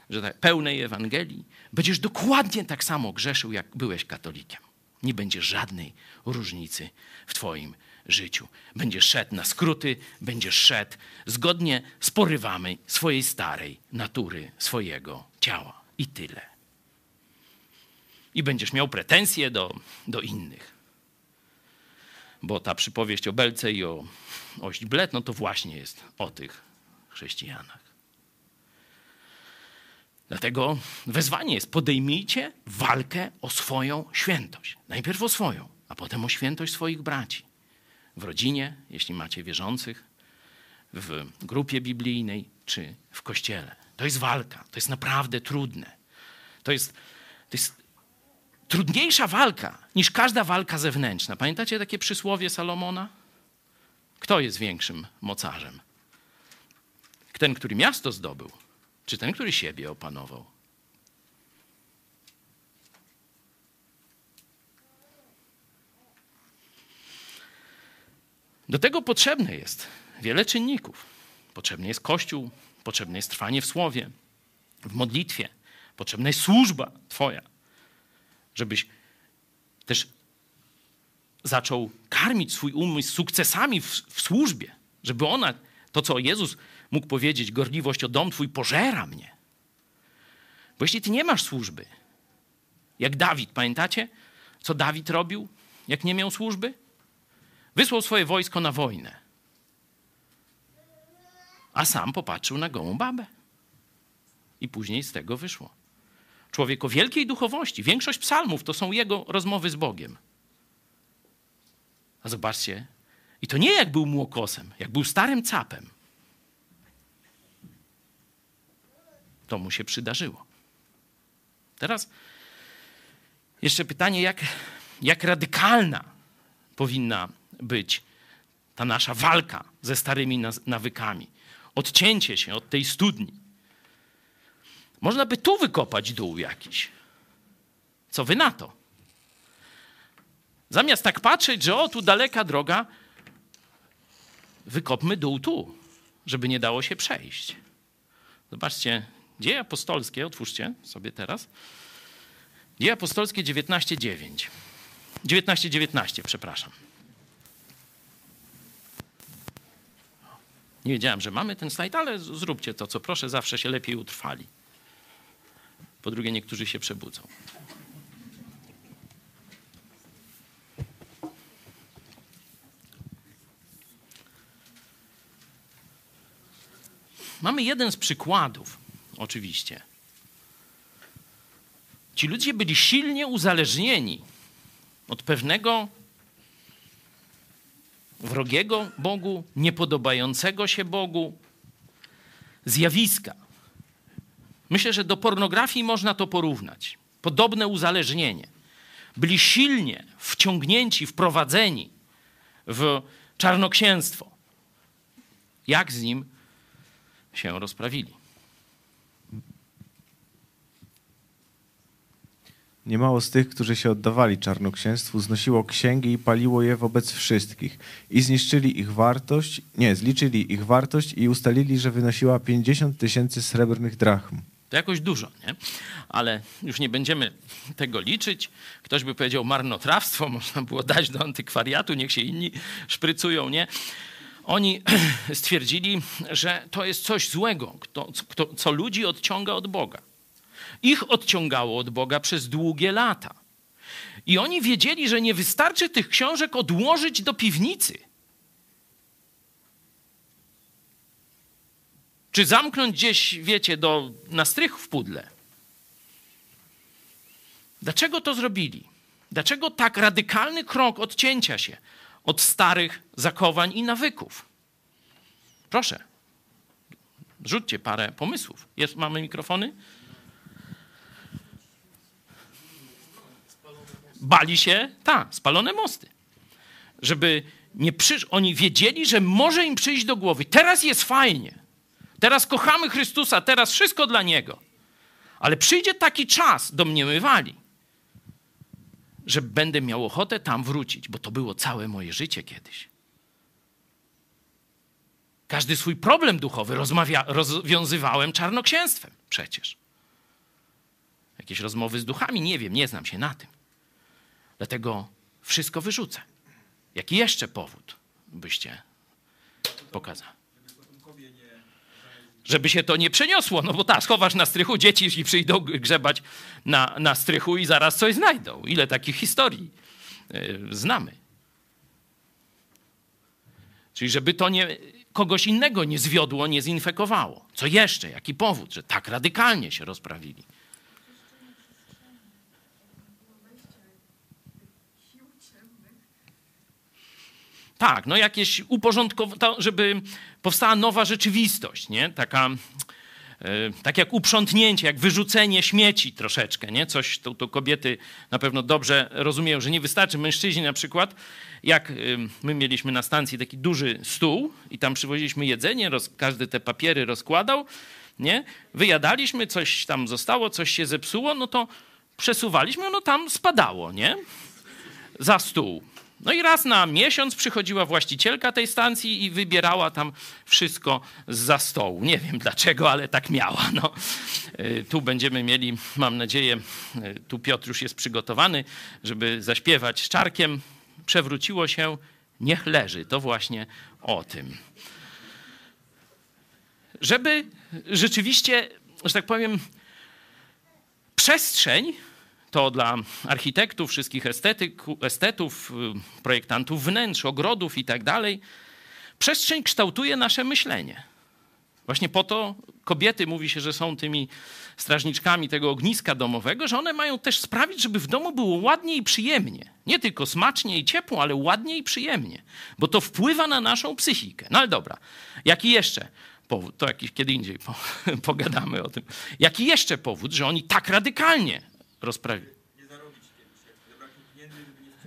S1: że tak, pełnej Ewangelii. Będziesz dokładnie tak samo grzeszył, jak byłeś katolikiem. Nie będzie żadnej różnicy w twoim życiu. Będziesz szedł na skróty, będziesz szedł zgodnie z porywami swojej starej natury, swojego ciała. I tyle. I będziesz miał pretensje do, do innych. Bo ta przypowieść o Belce i o ość Blet, no to właśnie jest o tych chrześcijanach. Dlatego wezwanie jest: podejmijcie walkę o swoją świętość. Najpierw o swoją, a potem o świętość swoich braci w rodzinie, jeśli macie wierzących, w grupie biblijnej czy w kościele. To jest walka, to jest naprawdę trudne. To jest, to jest trudniejsza walka niż każda walka zewnętrzna. Pamiętacie takie przysłowie Salomona? Kto jest większym mocarzem? Ten, który miasto zdobył, czy ten, który siebie opanował? Do tego potrzebne jest wiele czynników. Potrzebny jest Kościół, potrzebne jest trwanie w słowie, w modlitwie, potrzebna jest służba Twoja, żebyś też zaczął karmić swój umysł sukcesami w, w, służbie, żeby ona, to co Jezus mógł powiedzieć, gorliwość o dom Twój pożera mnie. Bo jeśli Ty nie masz służby, jak Dawid, pamiętacie, co Dawid robił, jak nie miał służby? Wysłał swoje wojsko na wojnę. A sam popatrzył na gołą babę. I później z tego wyszło. Człowiek o wielkiej duchowości. Większość psalmów to są jego rozmowy z Bogiem. A zobaczcie, i to nie jak był młokosem, jak był starym capem. To mu się przydarzyło. Teraz jeszcze pytanie, jak, jak radykalna powinna być ta nasza walka ze starymi nawykami, odcięcie się od tej studni. Można by tu wykopać dół jakiś. Co wy na to? Zamiast tak patrzeć, że o, tu daleka droga, wykopmy dół tu, żeby nie dało się przejść. Zobaczcie, dzieje apostolskie, otwórzcie sobie teraz. Dzieje apostolskie 19.9. 19.19, 19, przepraszam. Nie wiedziałem, że mamy ten slajd, ale zróbcie to, co proszę, zawsze się lepiej utrwali. Po drugie, niektórzy się przebudzą. Mamy jeden z przykładów, oczywiście. Ci ludzie byli silnie uzależnieni od pewnego wrogiego Bogu, niepodobającego się Bogu zjawiska. Myślę, że do pornografii można to porównać. Podobne uzależnienie. Byli silnie wciągnięci, wprowadzeni w czarnoksięstwo. Jak z nim się rozprawili?
S2: Niemało z tych, którzy się oddawali czarnoksięstwu, znosiło księgi i paliło je wobec wszystkich. I zniszczyli ich wartość, nie, zliczyli ich wartość i ustalili, że wynosiła 50 tysięcy srebrnych drachm.
S1: To jakoś dużo, nie? Ale już nie będziemy tego liczyć. Ktoś by powiedział marnotrawstwo, można było dać do antykwariatu, niech się inni szprycują, nie? Oni stwierdzili, że to jest coś złego, co ludzi odciąga od Boga. Ich odciągało od Boga przez długie lata. I oni wiedzieli, że nie wystarczy tych książek odłożyć do piwnicy. Czy zamknąć gdzieś, wiecie, do, na strych w pudle. Dlaczego to zrobili? Dlaczego tak radykalny krok odcięcia się od starych zakowań i nawyków? Proszę, rzućcie parę pomysłów. Jest, mamy mikrofony? Bali się, tak, spalone mosty. Żeby nie przysz... Oni wiedzieli, że może im przyjść do głowy. Teraz jest fajnie. Teraz kochamy Chrystusa, teraz wszystko dla Niego. Ale przyjdzie taki czas, domniemywali, że będę miał ochotę tam wrócić, bo to było całe moje życie kiedyś. Każdy swój problem duchowy rozwiązywałem czarnoksięstwem przecież. Jakieś rozmowy z duchami? Nie wiem, nie znam się na tym. Dlatego wszystko wyrzucę. Jaki jeszcze powód byście pokazali? Żeby się to nie przeniosło, no bo tak, schowasz na strychu dzieci i przyjdą grzebać na, na strychu i zaraz coś znajdą. Ile takich historii yy, znamy. Czyli żeby to nie, kogoś innego nie zwiodło, nie zinfekowało. Co jeszcze? Jaki powód, że tak radykalnie się rozprawili? Tak, no jakieś uporządkowanie, żeby powstała nowa rzeczywistość, nie? Taka, e, tak jak uprzątnięcie, jak wyrzucenie śmieci troszeczkę, nie? Coś to, to kobiety na pewno dobrze rozumieją, że nie wystarczy mężczyźni na przykład, jak my mieliśmy na stacji taki duży stół i tam przywoziliśmy jedzenie, roz, każdy te papiery rozkładał, nie? Wyjadaliśmy, coś tam zostało, coś się zepsuło, no to przesuwaliśmy, ono tam spadało, nie? Za stół. No i raz na miesiąc przychodziła właścicielka tej stacji i wybierała tam wszystko za stołu. Nie wiem dlaczego, ale tak miała. No. E, tu będziemy mieli, mam nadzieję, e, tu Piotr już jest przygotowany, żeby zaśpiewać szczarkiem. Przewróciło się, niech leży. To właśnie o tym. Żeby rzeczywiście, że tak powiem, przestrzeń to dla architektów, wszystkich estetyk, estetów, y, projektantów wnętrz, ogrodów i tak dalej, przestrzeń kształtuje nasze myślenie. Właśnie po to kobiety mówi się, że są tymi strażniczkami tego ogniska domowego, że one mają też sprawić, żeby w domu było ładnie i przyjemnie. Nie tylko smacznie i ciepło, ale ładnie i przyjemnie, bo to wpływa na naszą psychikę. No ale dobra, jaki jeszcze powód? To jakiś kiedy indziej po, pogadamy o tym. Jaki jeszcze powód, że oni tak radykalnie rozprawi.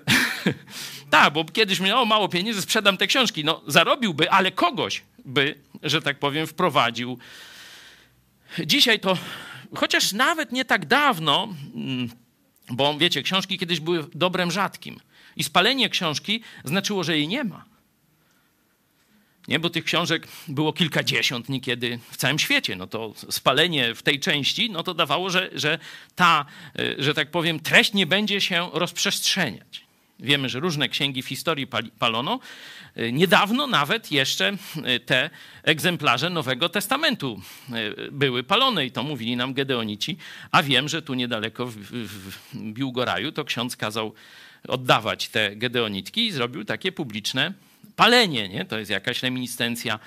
S1: tak, bo kiedyś miał mało pieniędzy, sprzedam te książki. No, zarobiłby, ale kogoś by, że tak powiem, wprowadził. Dzisiaj to, chociaż nawet nie tak dawno, mm, bo wiecie, książki kiedyś były dobrem rzadkim. I spalenie książki znaczyło, że jej nie ma. Nie, bo tych książek było kilkadziesiąt niekiedy w całym świecie. No to spalenie w tej części, no to dawało, że, że ta, e, że tak powiem, treść nie będzie się rozprzestrzeniać. Wiemy, że różne księgi w historii palono. E, niedawno nawet jeszcze e, te egzemplarze Nowego Testamentu były palone i to mówili nam Gedeonici, a wiem, że tu niedaleko w, w, Biłgoraju to ksiądz kazał oddawać te Gedeonitki i zrobił takie publiczne palenie, nie? To jest jakaś reminiscencja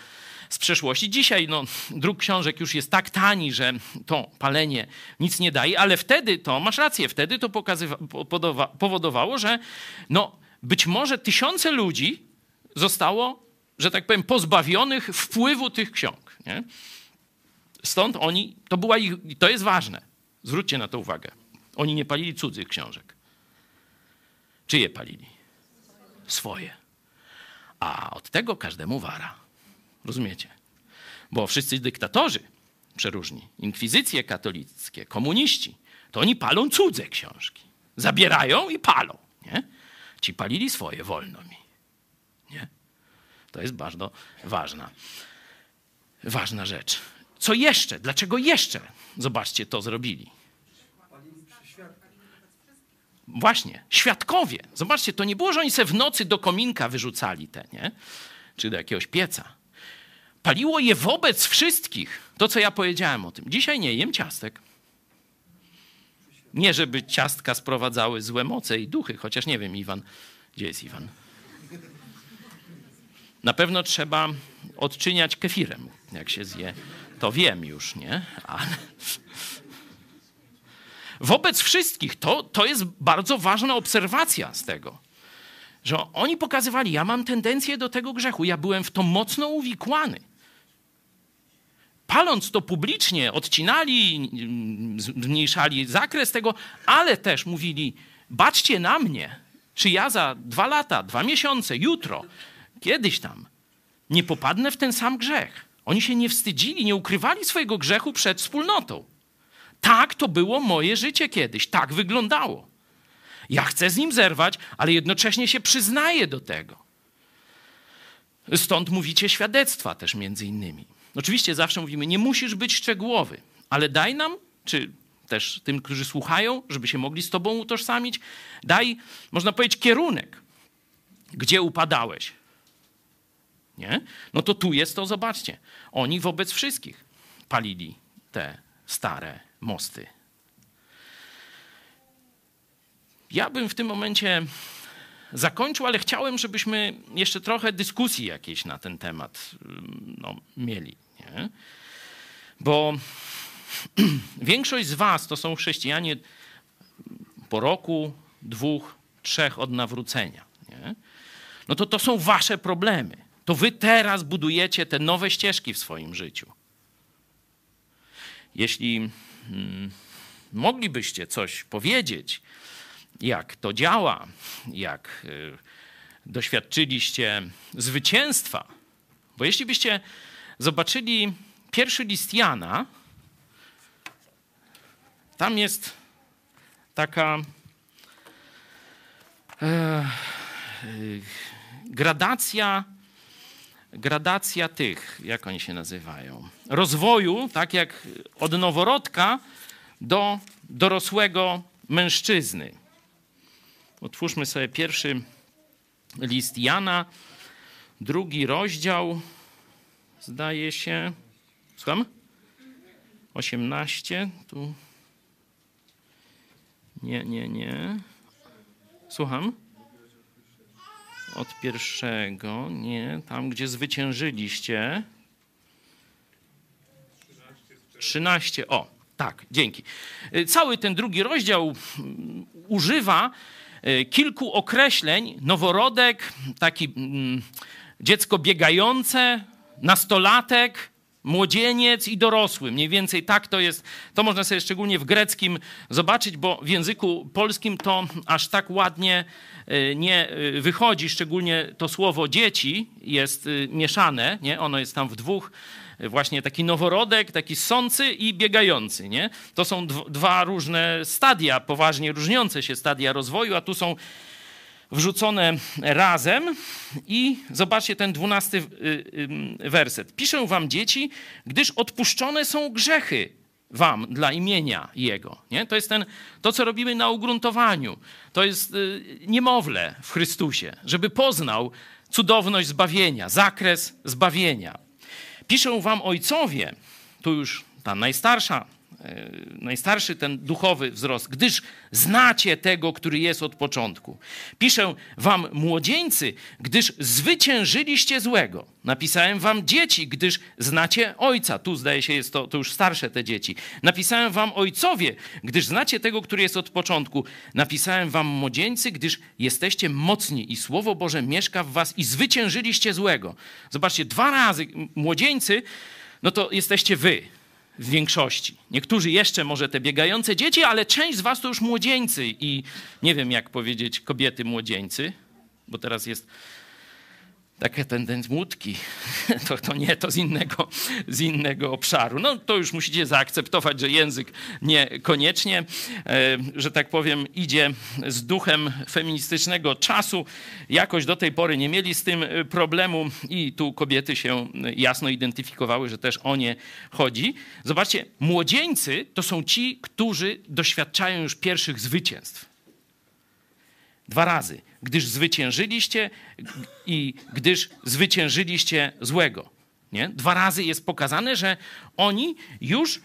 S1: z przeszłości. Dzisiaj no, druk książek już jest tak tani, że to palenie nic nie daje, ale wtedy to, masz rację, wtedy to powodowało, że no, być może tysiące ludzi zostało, że tak powiem, pozbawionych wpływu tych ksiąg. Nie? Stąd oni, to była ich, to jest ważne, zwróćcie na to uwagę. Oni nie palili cudzych książek. Czyje palili? Swoje. A od tego każdemu wara. Rozumiecie? Bo wszyscy dyktatorzy przeróżni, inkwizycje katolickie, komuniści, to oni palą cudze książki. Zabierają i palą. Nie? Ci palili swoje, wolno mi. Nie? To jest bardzo ważna, ważna rzecz. Co jeszcze? Dlaczego jeszcze? Zobaczcie, to zrobili. Właśnie, świadkowie. Zobaczcie, to nie było, że oni se w nocy do kominka wyrzucali te, nie? Czy do jakiegoś pieca. Paliło je wobec wszystkich. To, co ja powiedziałem o tym. Dzisiaj nie jem ciastek. Nie, żeby ciastka sprowadzały złe moce i duchy, chociaż nie wiem, Iwan. Gdzie jest Iwan? Na pewno trzeba odczyniać kefirem, jak się zje. To wiem już, nie? Ale wobec wszystkich. To, to jest bardzo ważna obserwacja z tego, że oni pokazywali, ja mam tendencję do tego grzechu, ja byłem w to mocno uwikłany. Paląc to publicznie, odcinali, zmniejszali zakres tego, ale też mówili, baczcie na mnie, czy ja za dwa lata, dwa miesiące, jutro, kiedyś tam nie popadnę w ten sam grzech. Oni się nie wstydzili, nie ukrywali swojego grzechu przed wspólnotą. Tak to było moje życie kiedyś, tak wyglądało. Ja chcę z nim zerwać, ale jednocześnie się przyznaję do tego. Stąd mówicie świadectwa też między innymi. Oczywiście zawsze mówimy, nie musisz być szczegółowy, ale daj nam, czy też tym, którzy słuchają, żeby się mogli z tobą utożsamić, daj, można powiedzieć, kierunek, gdzie upadałeś. Nie? No to tu jest to, zobaczcie. Oni wobec wszystkich palili te stare mosty. Ja bym w tym momencie zakończył, ale chciałem, żebyśmy jeszcze trochę dyskusji jakiejś na ten temat mm, no, mieli. Nie? Bo większość z Was to są chrześcijanie po roku, dwóch, trzech od nawrócenia. Nie? No to to są Wasze problemy. To Wy teraz budujecie te nowe ścieżki w swoim życiu. Jeśli moglibyście coś powiedzieć, jak to działa, jak y, doświadczyliście zwycięstwa. Bo jeśli byście zobaczyli pierwszy list Jana, tam jest taka e, gradacja gradacja tych, jak oni się nazywają, rozwoju, tak jak od noworodka do dorosłego mężczyzny. Otwórzmy sobie pierwszy list Jana, drugi rozdział, zdaje się. Słucham? 18, tu. Nie, nie, nie. Słucham? Od pierwszego, nie, tam gdzie zwyciężyliście. 13, o, tak, dzięki. Y, cały ten drugi rozdział mm, używa y, kilku określeń. Noworodek, taki mm, dziecko biegające, nastolatek, młodzieniec i dorosły. Mniej więcej tak to jest. To można sobie szczególnie w greckim zobaczyć, bo w języku polskim to aż tak ładnie y, nie y, wychodzi. Szczególnie to słowo dzieci jest y, mieszane. Nie? Ono jest tam w dwóch. Właśnie taki noworodek, taki sący i biegający. Nie? To są dwa różne stadia, poważnie różniące się stadia rozwoju, a tu są wrzucone razem i zobaczcie ten dwunasty werset. Piszę wam dzieci, gdyż odpuszczone są grzechy wam dla imienia Jego. Nie? To jest ten, to, co robimy na ugruntowaniu. To jest y, niemowlę w Chrystusie, żeby poznał cudowność zbawienia, zakres zbawienia. Piszę wam ojcowie, tu już ta najstarsza najstarszy ten duchowy wzrost, gdyż znacie tego, który jest od początku. Piszę wam młodzieńcy, gdyż zwyciężyliście złego. Napisałem wam dzieci, gdyż znacie ojca. Tu zdaje się, jest to, to już starsze te dzieci. Napisałem wam ojcowie, gdyż znacie tego, który jest od początku. Napisałem wam młodzieńcy, gdyż jesteście mocni i Słowo Boże mieszka w was i zwyciężyliście złego. Zobaczcie, dwa razy młodzieńcy, no to jesteście wy w większości. Niektórzy jeszcze może te biegające dzieci, ale część z was to już młodzieńcy i nie wiem jak powiedzieć kobiety młodzieńcy, bo teraz jest takie tendencje łódki, to, to nie, to z innego, z innego obszaru. No to już musicie zaakceptować, że język niekoniecznie, e, że tak powiem, idzie z duchem feministycznego czasu. Jakoś do tej pory nie mieli z tym e, problemu i tu kobiety się jasno identyfikowały, że też o nie chodzi. Zobaczcie, młodzieńcy to są ci, którzy doświadczają już pierwszych zwycięstw. Dwa razy. Gdyż zwyciężyliście i gdyż zwyciężyliście złego. Nie? Dwa razy jest pokazane, że oni już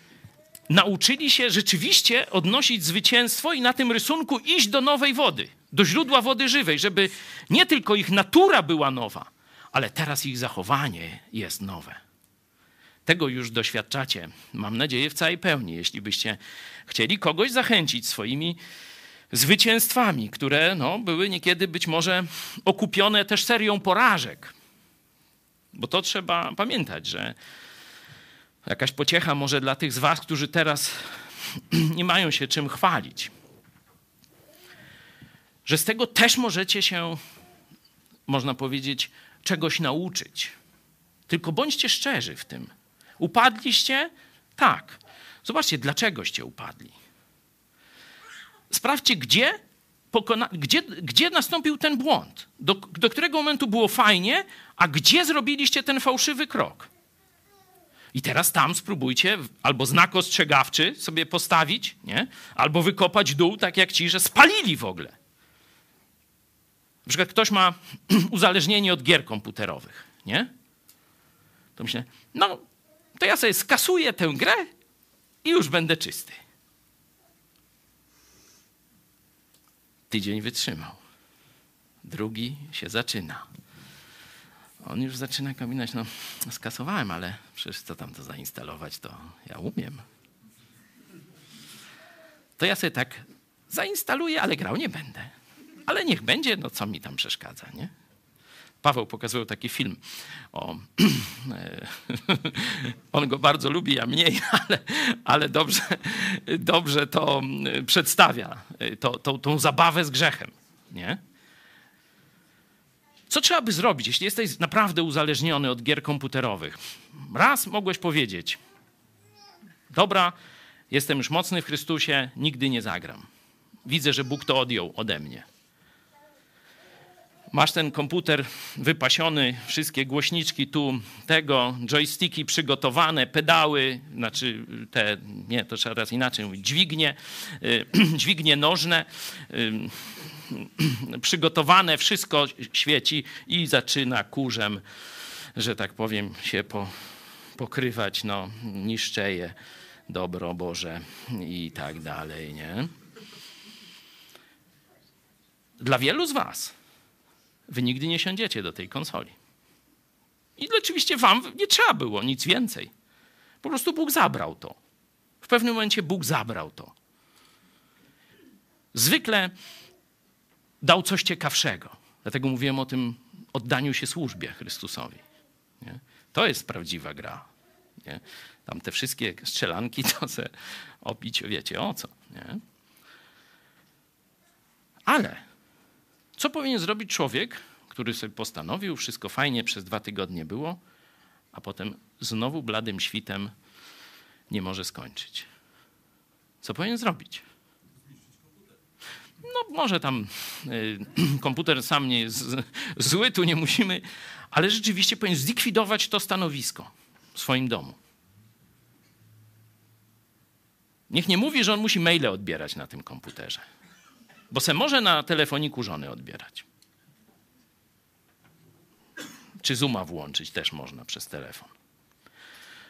S1: nauczyli się rzeczywiście odnosić zwycięstwo i na tym rysunku iść do nowej wody, do źródła wody żywej, żeby nie tylko ich natura była nowa, ale teraz ich zachowanie jest nowe. Tego już doświadczacie, mam nadzieję, w całej pełni. Jeśli byście chcieli kogoś zachęcić swoimi zwycięstwami, które no, były niekiedy być może okupione też serią porażek. Bo to trzeba pamiętać, że jakaś pociecha może dla tych z Was, którzy teraz nie mają się czym chwalić. Że z tego też możecie się, można powiedzieć, czegoś nauczyć. Tylko bądźcie szczerzy w tym. Upadliście? Tak. Zobaczcie, dlaczegoście upadli. Sprawdźcie, gdzie, pokona, gdzie, gdzie nastąpił ten błąd, do, do którego momentu było fajnie, a gdzie zrobiliście ten fałszywy krok. I teraz tam spróbujcie albo znak ostrzegawczy sobie postawić, nie? albo wykopać dół, tak jak ci, że spalili w ogóle. Na przykład ktoś ma uzależnienie od gier komputerowych, nie? To myślę, no to ja sobie skasuję tę grę i już będę czysty. Tydzień wytrzymał. Drugi się zaczyna. On już zaczyna kombinować, no skasowałem, ale przecież co tam to zainstalować, to ja umiem. To ja sobie tak zainstaluję, ale grał nie będę. Ale niech będzie, no co mi tam przeszkadza, nie? Paweł pokazywał taki film o. On go bardzo lubi, ja mniej, ale, ale dobrze, dobrze to przedstawia, to, to, tą zabawę z grzechem. Nie? Co trzeba by zrobić, jeśli jesteś naprawdę uzależniony od gier komputerowych? Raz mogłeś powiedzieć: Dobra, jestem już mocny w Chrystusie, nigdy nie zagram. Widzę, że Bóg to odjął ode mnie masz ten komputer wypasiony, wszystkie głośniczki tu, tego, joysticki przygotowane, pedały, znaczy te, nie, to trzeba raz inaczej mówić, dźwignie, y, dźwignie nożne, y, przygotowane, wszystko świeci i zaczyna kurzem, że tak powiem, się po, pokrywać, no, niszczeje dobro Boże i tak dalej, nie? Dla wielu z was wy nigdy nie siądziecie do tej konsoli. I oczywiście wam nie trzeba było nic więcej. Po prostu Bóg zabrał to. W pewnym momencie Bóg zabrał to. Zwykle dał coś ciekawszego. Dlatego mówiłem o tym oddaniu się służbie Chrystusowi. Nie? To jest prawdziwa gra. Nie? Tam te wszystkie strzelanki to se opić, wiecie o co. Nie? Ale co powinien zrobić człowiek, który sobie postanowił, wszystko fajnie przez dwa tygodnie było, a potem znowu bladym świtem nie może skończyć? Co powinien zrobić? No może tam y, komputer sam nie jest zły, tu nie musimy, ale rzeczywiście powinien zlikwidować to stanowisko w swoim domu. Niech nie mówi, że on musi maile odbierać na tym komputerze, bo se może na telefoniku żony odbierać. Czy Zooma włączyć też można przez telefon.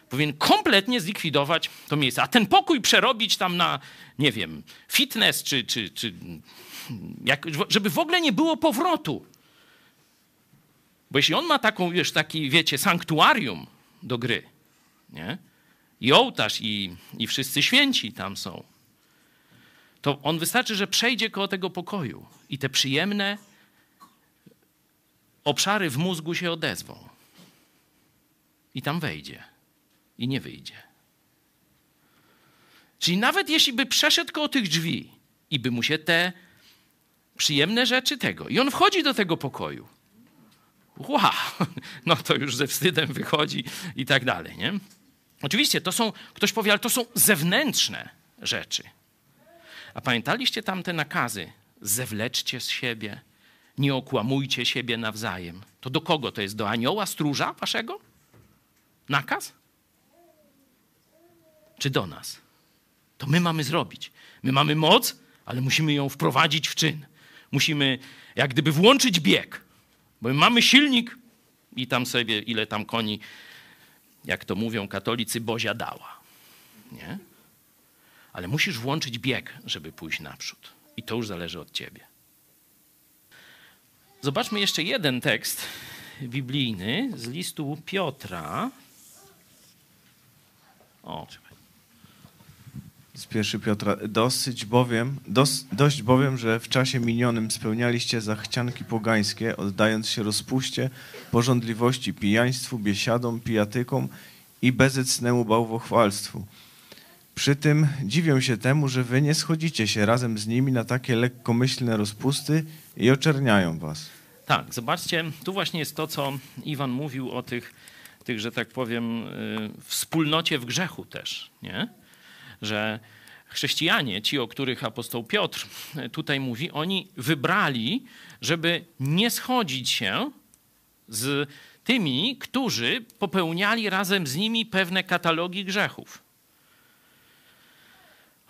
S1: Powinien kompletnie zlikwidować to miejsce, a ten pokój przerobić tam na, nie wiem, fitness, czy, czy, czy jak, żeby w ogóle nie było powrotu. Bo jeśli on ma taką, wiesz, taki, wiecie, sanktuarium do gry, nie? I ołtarz, i, i wszyscy święci tam są, to on wystarczy, że przejdzie koło tego pokoju i te przyjemne obszary w mózgu się odezwą. I tam wejdzie. I nie wyjdzie. Czyli nawet jeśli by przeszedł koło tych drzwi i by mu się te przyjemne rzeczy tego, i on wchodzi do tego pokoju, wow, no to już ze wstydem wychodzi i tak dalej, nie? Oczywiście to są, ktoś powie, ale to są zewnętrzne rzeczy. A pamiętaliście tam te nakazy? Zewleczcie z siebie, nie okłamujcie siebie nawzajem. To do kogo to jest? Do anioła, stróża waszego? Nakaz? Czy do nas? To my mamy zrobić. My mamy moc, ale musimy ją wprowadzić w czyn. Musimy jak gdyby włączyć bieg, bo my mamy silnik i tam sobie, ile tam koni, jak to mówią katolicy, Bozia dała. Nie? Ale musisz włączyć bieg, żeby pójść naprzód. I to już zależy od ciebie. Zobaczmy jeszcze jeden tekst biblijny z listu Piotra.
S2: O. Z pierwszy Piotra. Dosyć bowiem, dos, dość bowiem, że w czasie minionym spełnialiście zachcianki pogańskie, oddając się rozpuście, porządliwości, pijaństwu, biesiadom, pijatykom i bezecnemu bałwochwalstwu. Przy tym dziwię się temu, że wy nie schodzicie się razem z nimi na takie lekkomyślne rozpusty i oczerniają was.
S1: Tak, zobaczcie, tu właśnie jest to, co Iwan mówił o tych, tych że tak powiem, y, wspólnocie w grzechu też, nie? Że chrześcijanie, ci, o których apostoł Piotr tutaj mówi, oni wybrali, żeby nie schodzić się z tymi, którzy popełniali razem z nimi pewne katalogi grzechów.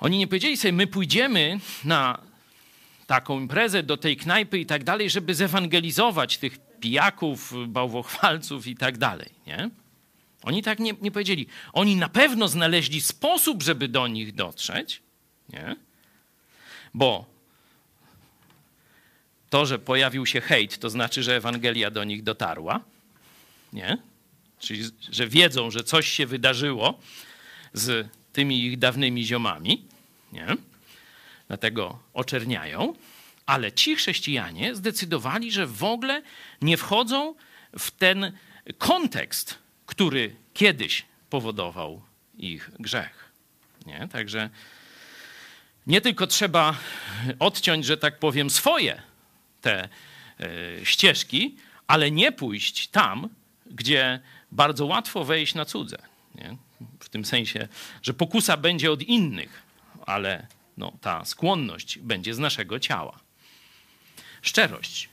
S1: Oni nie powiedzieli sobie, my pójdziemy na taką imprezę, do tej knajpy i tak dalej, żeby zewangelizować tych pijaków, bałwochwalców i tak dalej, nie? Oni tak nie, nie powiedzieli. Oni na pewno znaleźli sposób, żeby do nich dotrzeć, nie? Bo to, że pojawił się hejt, to znaczy, że Ewangelia do nich dotarła, nie? Czyli, że wiedzą, że coś się wydarzyło z tymi ich dawnymi ziomami, nie? Dlatego oczerniają, ale ci chrześcijanie zdecydowali, że w ogóle nie wchodzą w ten kontekst, który kiedyś powodował ich grzech. Nie? Także nie tylko trzeba odciąć, że tak powiem, swoje te e, ścieżki, ale nie pójść tam, gdzie bardzo łatwo wejść na cudze. Nie? W tym sensie, że pokusa będzie od innych, ale no, ta skłonność będzie z naszego ciała. Szczerość.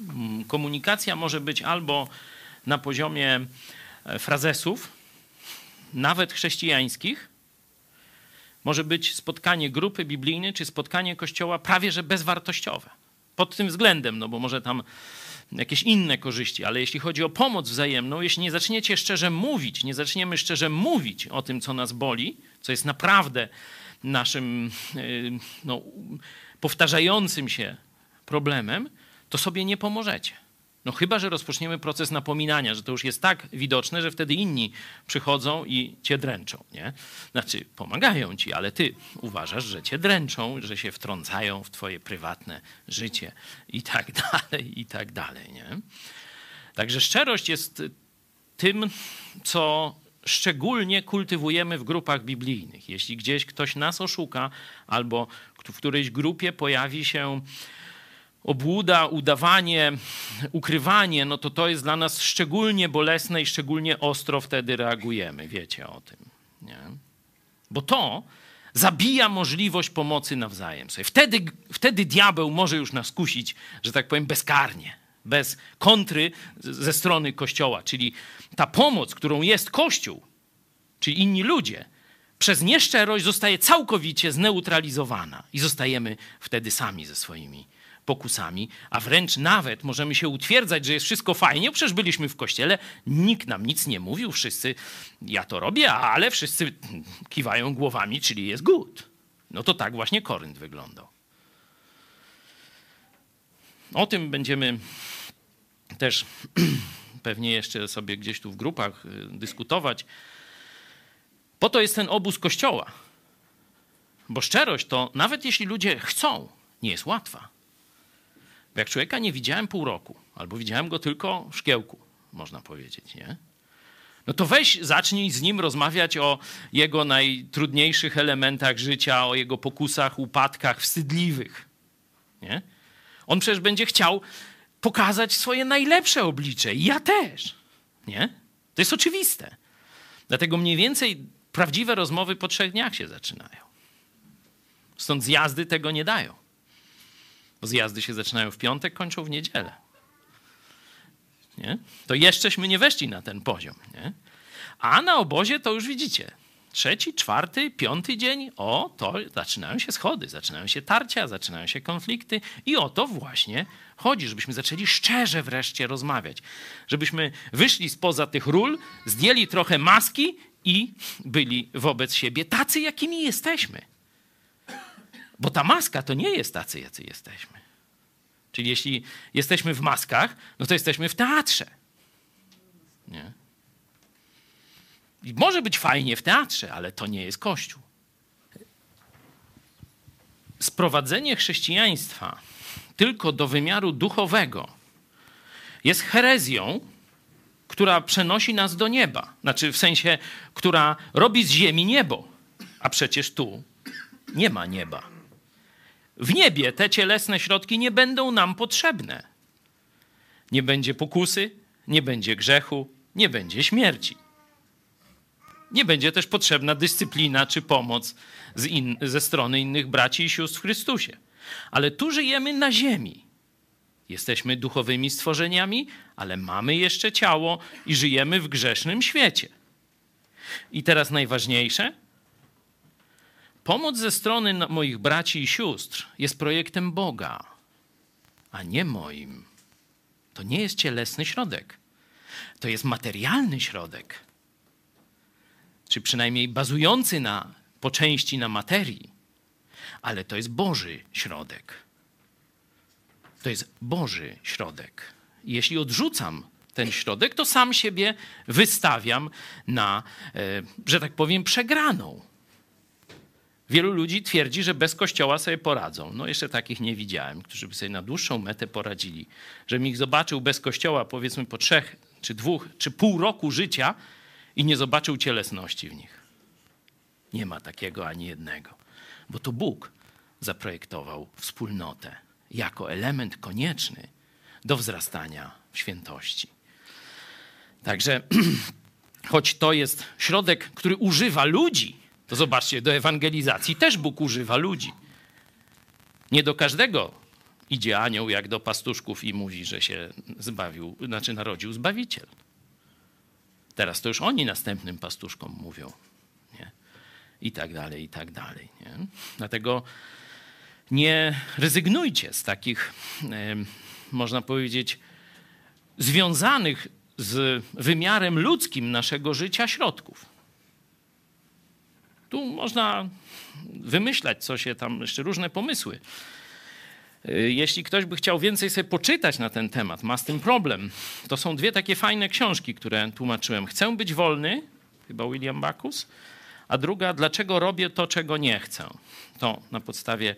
S1: Mm, komunikacja może być albo na poziomie e, frazesów, nawet chrześcijańskich, może być spotkanie grupy biblijnej czy spotkanie kościoła prawie że bezwartościowe. Pod tym względem, no bo może tam jakieś inne korzyści, ale jeśli chodzi o pomoc wzajemną, jeśli nie zaczniecie szczerze mówić, nie zaczniemy szczerze mówić o tym, co nas boli, co jest naprawdę naszym y, no, powtarzającym się problemem, to sobie nie pomożecie. No chyba, że rozpoczniemy proces napominania, że to już jest tak widoczne, że wtedy inni przychodzą i cię dręczą, nie? Znaczy, pomagają ci, ale ty uważasz, że cię dręczą, że się wtrącają w twoje prywatne życie i tak dalej, i tak dalej, nie? Także szczerość jest tym, co szczególnie kultywujemy w grupach biblijnych. Jeśli gdzieś ktoś nas oszuka albo w którejś grupie pojawi się obłuda, udawanie, ukrywanie, no to to jest dla nas szczególnie bolesne i szczególnie ostro wtedy reagujemy. Wiecie o tym. Nie? Bo to zabija możliwość pomocy nawzajem sobie. Wtedy, wtedy diabeł może już nas kusić, że tak powiem, bezkarnie, bez kontry ze strony Kościoła. Czyli ta pomoc, którą jest Kościół, czyli inni ludzie, przez nieszczerość zostaje całkowicie zneutralizowana i zostajemy wtedy sami ze swoimi pokusami, a wręcz nawet możemy się utwierdzać, że jest wszystko fajnie, przecież byliśmy w kościele, nikt nam nic nie mówił, wszyscy, ja to robię, ale wszyscy kiwają głowami, czyli jest good. No to tak właśnie Korynt wyglądał. O tym będziemy też pewnie jeszcze sobie gdzieś tu w grupach y, dyskutować. Po to jest ten obóz kościoła. Bo szczerość to, nawet jeśli ludzie chcą, nie jest łatwa. Bo jak człowieka nie widziałem pół roku, albo widziałem go tylko w szkiełku, można powiedzieć, nie? No to weź, zacznij z nim rozmawiać o jego najtrudniejszych elementach życia, o jego pokusach, upadkach wstydliwych. Nie? On przecież będzie chciał pokazać swoje najlepsze oblicze. I ja też. Nie? To jest oczywiste. Dlatego mniej więcej prawdziwe rozmowy po trzech dniach się zaczynają. Stąd zjazdy tego nie dają. Bo zjazdy się zaczynają w piątek, kończą w niedzielę. Nie? To jeszcześmy nie weszli na ten poziom. Nie? A na obozie to już widzicie. Trzeci, czwarty, piąty dzień, o, to zaczynają się schody, zaczynają się tarcia, zaczynają się konflikty i o to właśnie chodzi, żebyśmy zaczęli szczerze wreszcie rozmawiać. Żebyśmy wyszli spoza tych ról, zdjęli trochę maski i byli wobec siebie tacy, jakimi jesteśmy. Bo ta maska to nie jest tacy, jacy jesteśmy. Czyli jeśli jesteśmy w maskach, no to jesteśmy w teatrze. Nie? Może być fajnie w teatrze, ale to nie jest Kościół. Sprowadzenie chrześcijaństwa tylko do wymiaru duchowego jest herezją, która przenosi nas do nieba. Znaczy w sensie, która robi z ziemi niebo. A przecież tu nie ma nieba. W niebie te cielesne środki nie będą nam potrzebne. Nie będzie pokusy, nie będzie grzechu, nie będzie śmierci. Nie będzie też potrzebna dyscyplina czy pomoc in, ze strony innych braci i sióstr w Chrystusie. Ale tu żyjemy na ziemi. Jesteśmy duchowymi stworzeniami, ale mamy jeszcze ciało i żyjemy w grzesznym świecie. I teraz najważniejsze. Pomoc ze strony moich braci i sióstr jest projektem Boga, a nie moim. To nie jest cielesny środek. To jest materialny środek czy przynajmniej bazujący na, po części na materii, ale to jest Boży środek. To jest Boży środek. Jeśli odrzucam ten środek, to sam siebie wystawiam na, e, że tak powiem, przegraną. Wielu ludzi twierdzi, że bez kościoła sobie poradzą. No jeszcze takich nie widziałem, którzy by sobie na dłuższą metę poradzili. Żebym ich zobaczył bez kościoła, powiedzmy po trzech, czy dwóch, czy pół roku życia, i nie zobaczył cielesności w nich. Nie ma takiego ani jednego, bo to Bóg zaprojektował wspólnotę jako element konieczny do wzrastania w świętości. Także, choć to jest środek, który używa ludzi, to zobaczcie, do ewangelizacji też Bóg używa ludzi. Nie do każdego idzie anioł jak do pastuszków i mówi, że się zbawił, znaczy narodził Zbawiciel. Teraz to już oni następnym pastuszkom mówią. Nie? I tak dalej, i tak dalej. Nie? Dlatego nie rezygnujcie z takich, można powiedzieć, związanych z wymiarem ludzkim naszego życia środków. Tu można wymyślać, co się tam, jeszcze różne pomysły jeśli ktoś by chciał więcej sobie poczytać na ten temat, ma z tym problem, to są dwie takie fajne książki, które tłumaczyłem. Chcę być wolny, chyba William Backus, a druga, dlaczego robię to, czego nie chcę. To na podstawie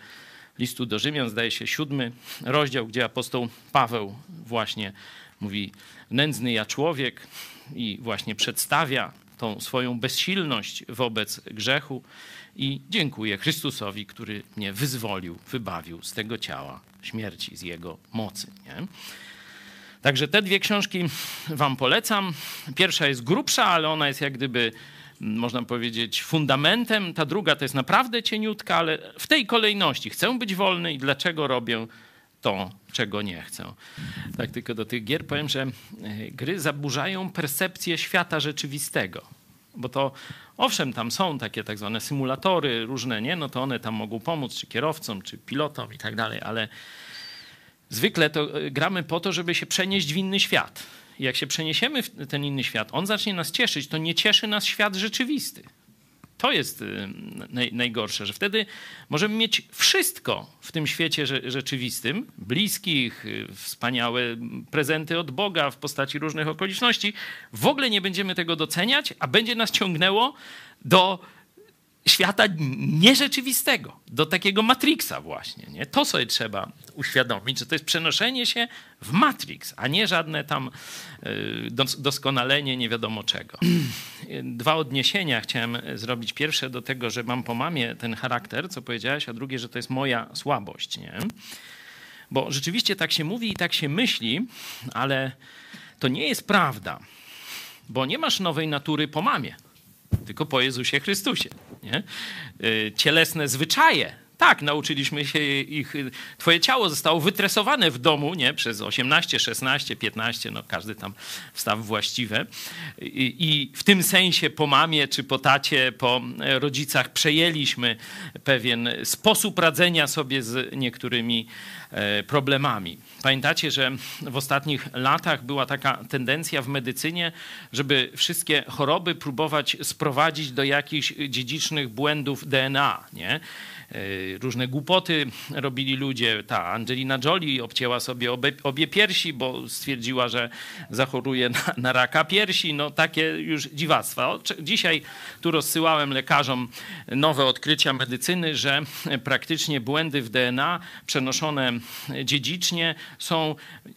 S1: listu do Rzymian, zdaje się, siódmy rozdział, gdzie apostoł Paweł właśnie mówi, nędzny ja człowiek i właśnie przedstawia tą swoją bezsilność wobec grzechu i dziękuję Chrystusowi, który mnie wyzwolił, wybawił z tego ciała śmierci, z jego mocy. Nie? Także te dwie książki Wam polecam. Pierwsza jest grubsza, ale ona jest jak gdyby można powiedzieć, fundamentem, ta druga to jest naprawdę cieniutka, ale w tej kolejności chcę być wolny i dlaczego robię to, czego nie chcę. Tak tylko do tych gier powiem, że e, gry zaburzają percepcję świata rzeczywistego. Bo to owszem, tam są takie tak zwane symulatory różne, nie? No to one tam mogą pomóc, czy kierowcom, czy pilotom i tak dalej, ale zwykle to e, gramy po to, żeby się przenieść w inny świat. I jak się przeniesiemy w ten inny świat, on zacznie nas cieszyć, to nie cieszy nas świat rzeczywisty. To jest y, naj, najgorsze, że wtedy możemy mieć wszystko w tym świecie rzeczywistym, bliskich, y, wspaniałe prezenty od Boga w postaci różnych okoliczności. W ogóle nie będziemy tego doceniać, a będzie nas ciągnęło do świata nierzeczywistego, do takiego Matrixa właśnie. Nie? To sobie trzeba uświadomić, że to jest przenoszenie się w Matrix, a nie żadne tam y, doskonalenie nie wiadomo czego. Dwa odniesienia chciałem zrobić. Pierwsze do tego, że mam po mamie ten charakter, co powiedziałeś, a drugie, że to jest moja słabość. Nie? Bo rzeczywiście tak się mówi i tak się myśli, ale to nie jest prawda, bo nie masz nowej natury po mamie tylko po Jezusie Chrystusie. Nie? Y, cielesne zwyczaje tak, nauczyliśmy się ich. Twoje ciało zostało wytresowane w domu, nie? Przez 18, 16, 15, no każdy tam wstaw właściwe. I, I, w tym sensie po mamie czy po tacie, po rodzicach przejęliśmy pewien sposób radzenia sobie z niektórymi e, problemami. Pamiętacie, że w ostatnich latach była taka tendencja w medycynie, żeby wszystkie choroby próbować sprowadzić do jakichś dziedzicznych błędów DNA, nie? E, różne głupoty robili ludzie. Ta Angelina Jolie obcięła sobie obie, obie piersi, bo stwierdziła, że zachoruje na, na raka piersi. No takie już dziwactwa. Dzisiaj tu rozsyłałem lekarzom nowe odkrycia medycyny, że praktycznie błędy w DNA przenoszone dziedzicznie są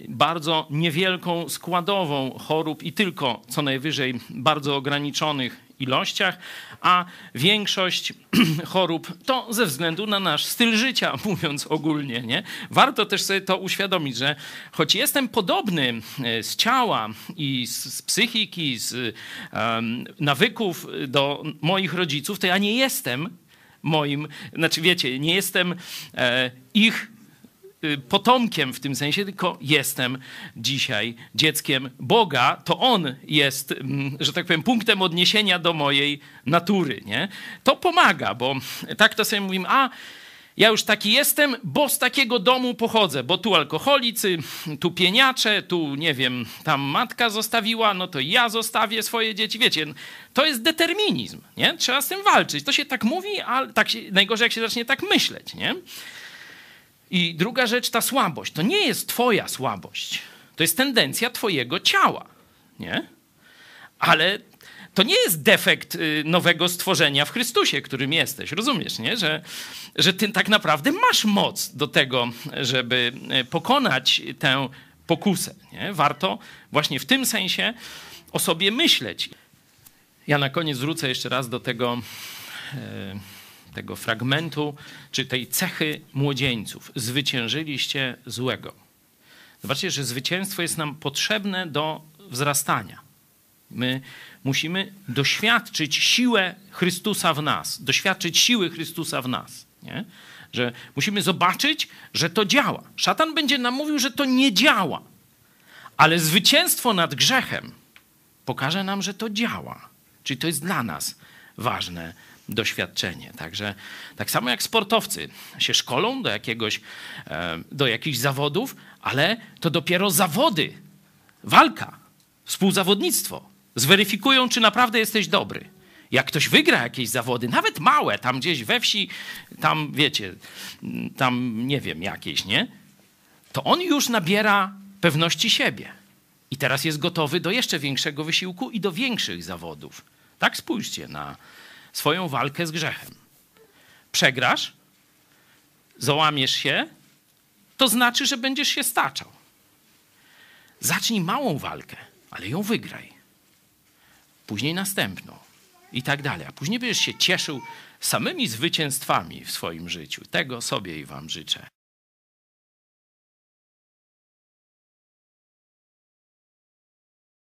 S1: bardzo niewielką składową chorób i tylko co najwyżej bardzo ograniczonych ilościach, a większość chorób to ze względu na nasz styl życia, mówiąc ogólnie. Nie? Warto też sobie to uświadomić, że choć jestem podobny e, z ciała i z, psychiki, z um, nawyków do moich rodziców, to ja nie jestem moim, znaczy wiecie, nie jestem e, ich potomkiem w tym sensie, tylko jestem dzisiaj dzieckiem Boga. To On jest, mm, że tak powiem, punktem odniesienia do mojej natury. Nie? To pomaga, bo tak to sobie mówimy, a ja już taki jestem, bo z takiego domu pochodzę, bo tu alkoholicy, tu pieniacze, tu nie wiem, tam matka zostawiła, no to ja zostawię swoje dzieci. Wiecie, to jest determinizm, nie? Trzeba z tym walczyć. To się tak mówi, ale tak się, najgorzej jak się zacznie tak myśleć, nie? I druga rzecz, ta słabość. To nie jest twoja słabość. To jest tendencja twojego ciała, nie? Ale to nie jest defekt y, nowego stworzenia w Chrystusie, którym jesteś. Rozumiesz, nie? Że, że ty tak naprawdę masz moc do tego, żeby y, pokonać tę pokusę. Nie? Warto właśnie w tym sensie o sobie myśleć. Ja na koniec wrócę jeszcze raz do tego. Yy, tego fragmentu, czy tej cechy młodzieńców. Zwyciężyliście złego. Zobaczcie, że zwycięstwo jest nam potrzebne do wzrastania. My musimy doświadczyć siłę Chrystusa w nas, doświadczyć siły Chrystusa w nas. Nie? Że musimy zobaczyć, że to działa. Szatan będzie nam mówił, że to nie działa, ale zwycięstwo nad grzechem pokaże nam, że to działa. Czyli to jest dla nas ważne doświadczenie. Także tak samo jak sportowcy się szkolą do, jakiegoś, e, do jakichś zawodów, ale to dopiero zawody, walka, współzawodnictwo zweryfikują, czy naprawdę jesteś dobry. Jak ktoś wygra jakieś zawody, nawet małe, tam gdzieś we wsi, tam wiecie, tam nie wiem, jakieś, nie? To on już nabiera pewności siebie. I teraz jest gotowy do jeszcze większego wysiłku i do większych zawodów. Tak spójrzcie na, swoją walkę z grzechem. Przegrasz, załamiesz się, to znaczy, że będziesz się staczał. Zacznij małą walkę, ale ją wygraj. Później następną i tak dalej. A później będziesz się cieszył samymi zwycięstwami w swoim życiu. Tego sobie i Wam życzę.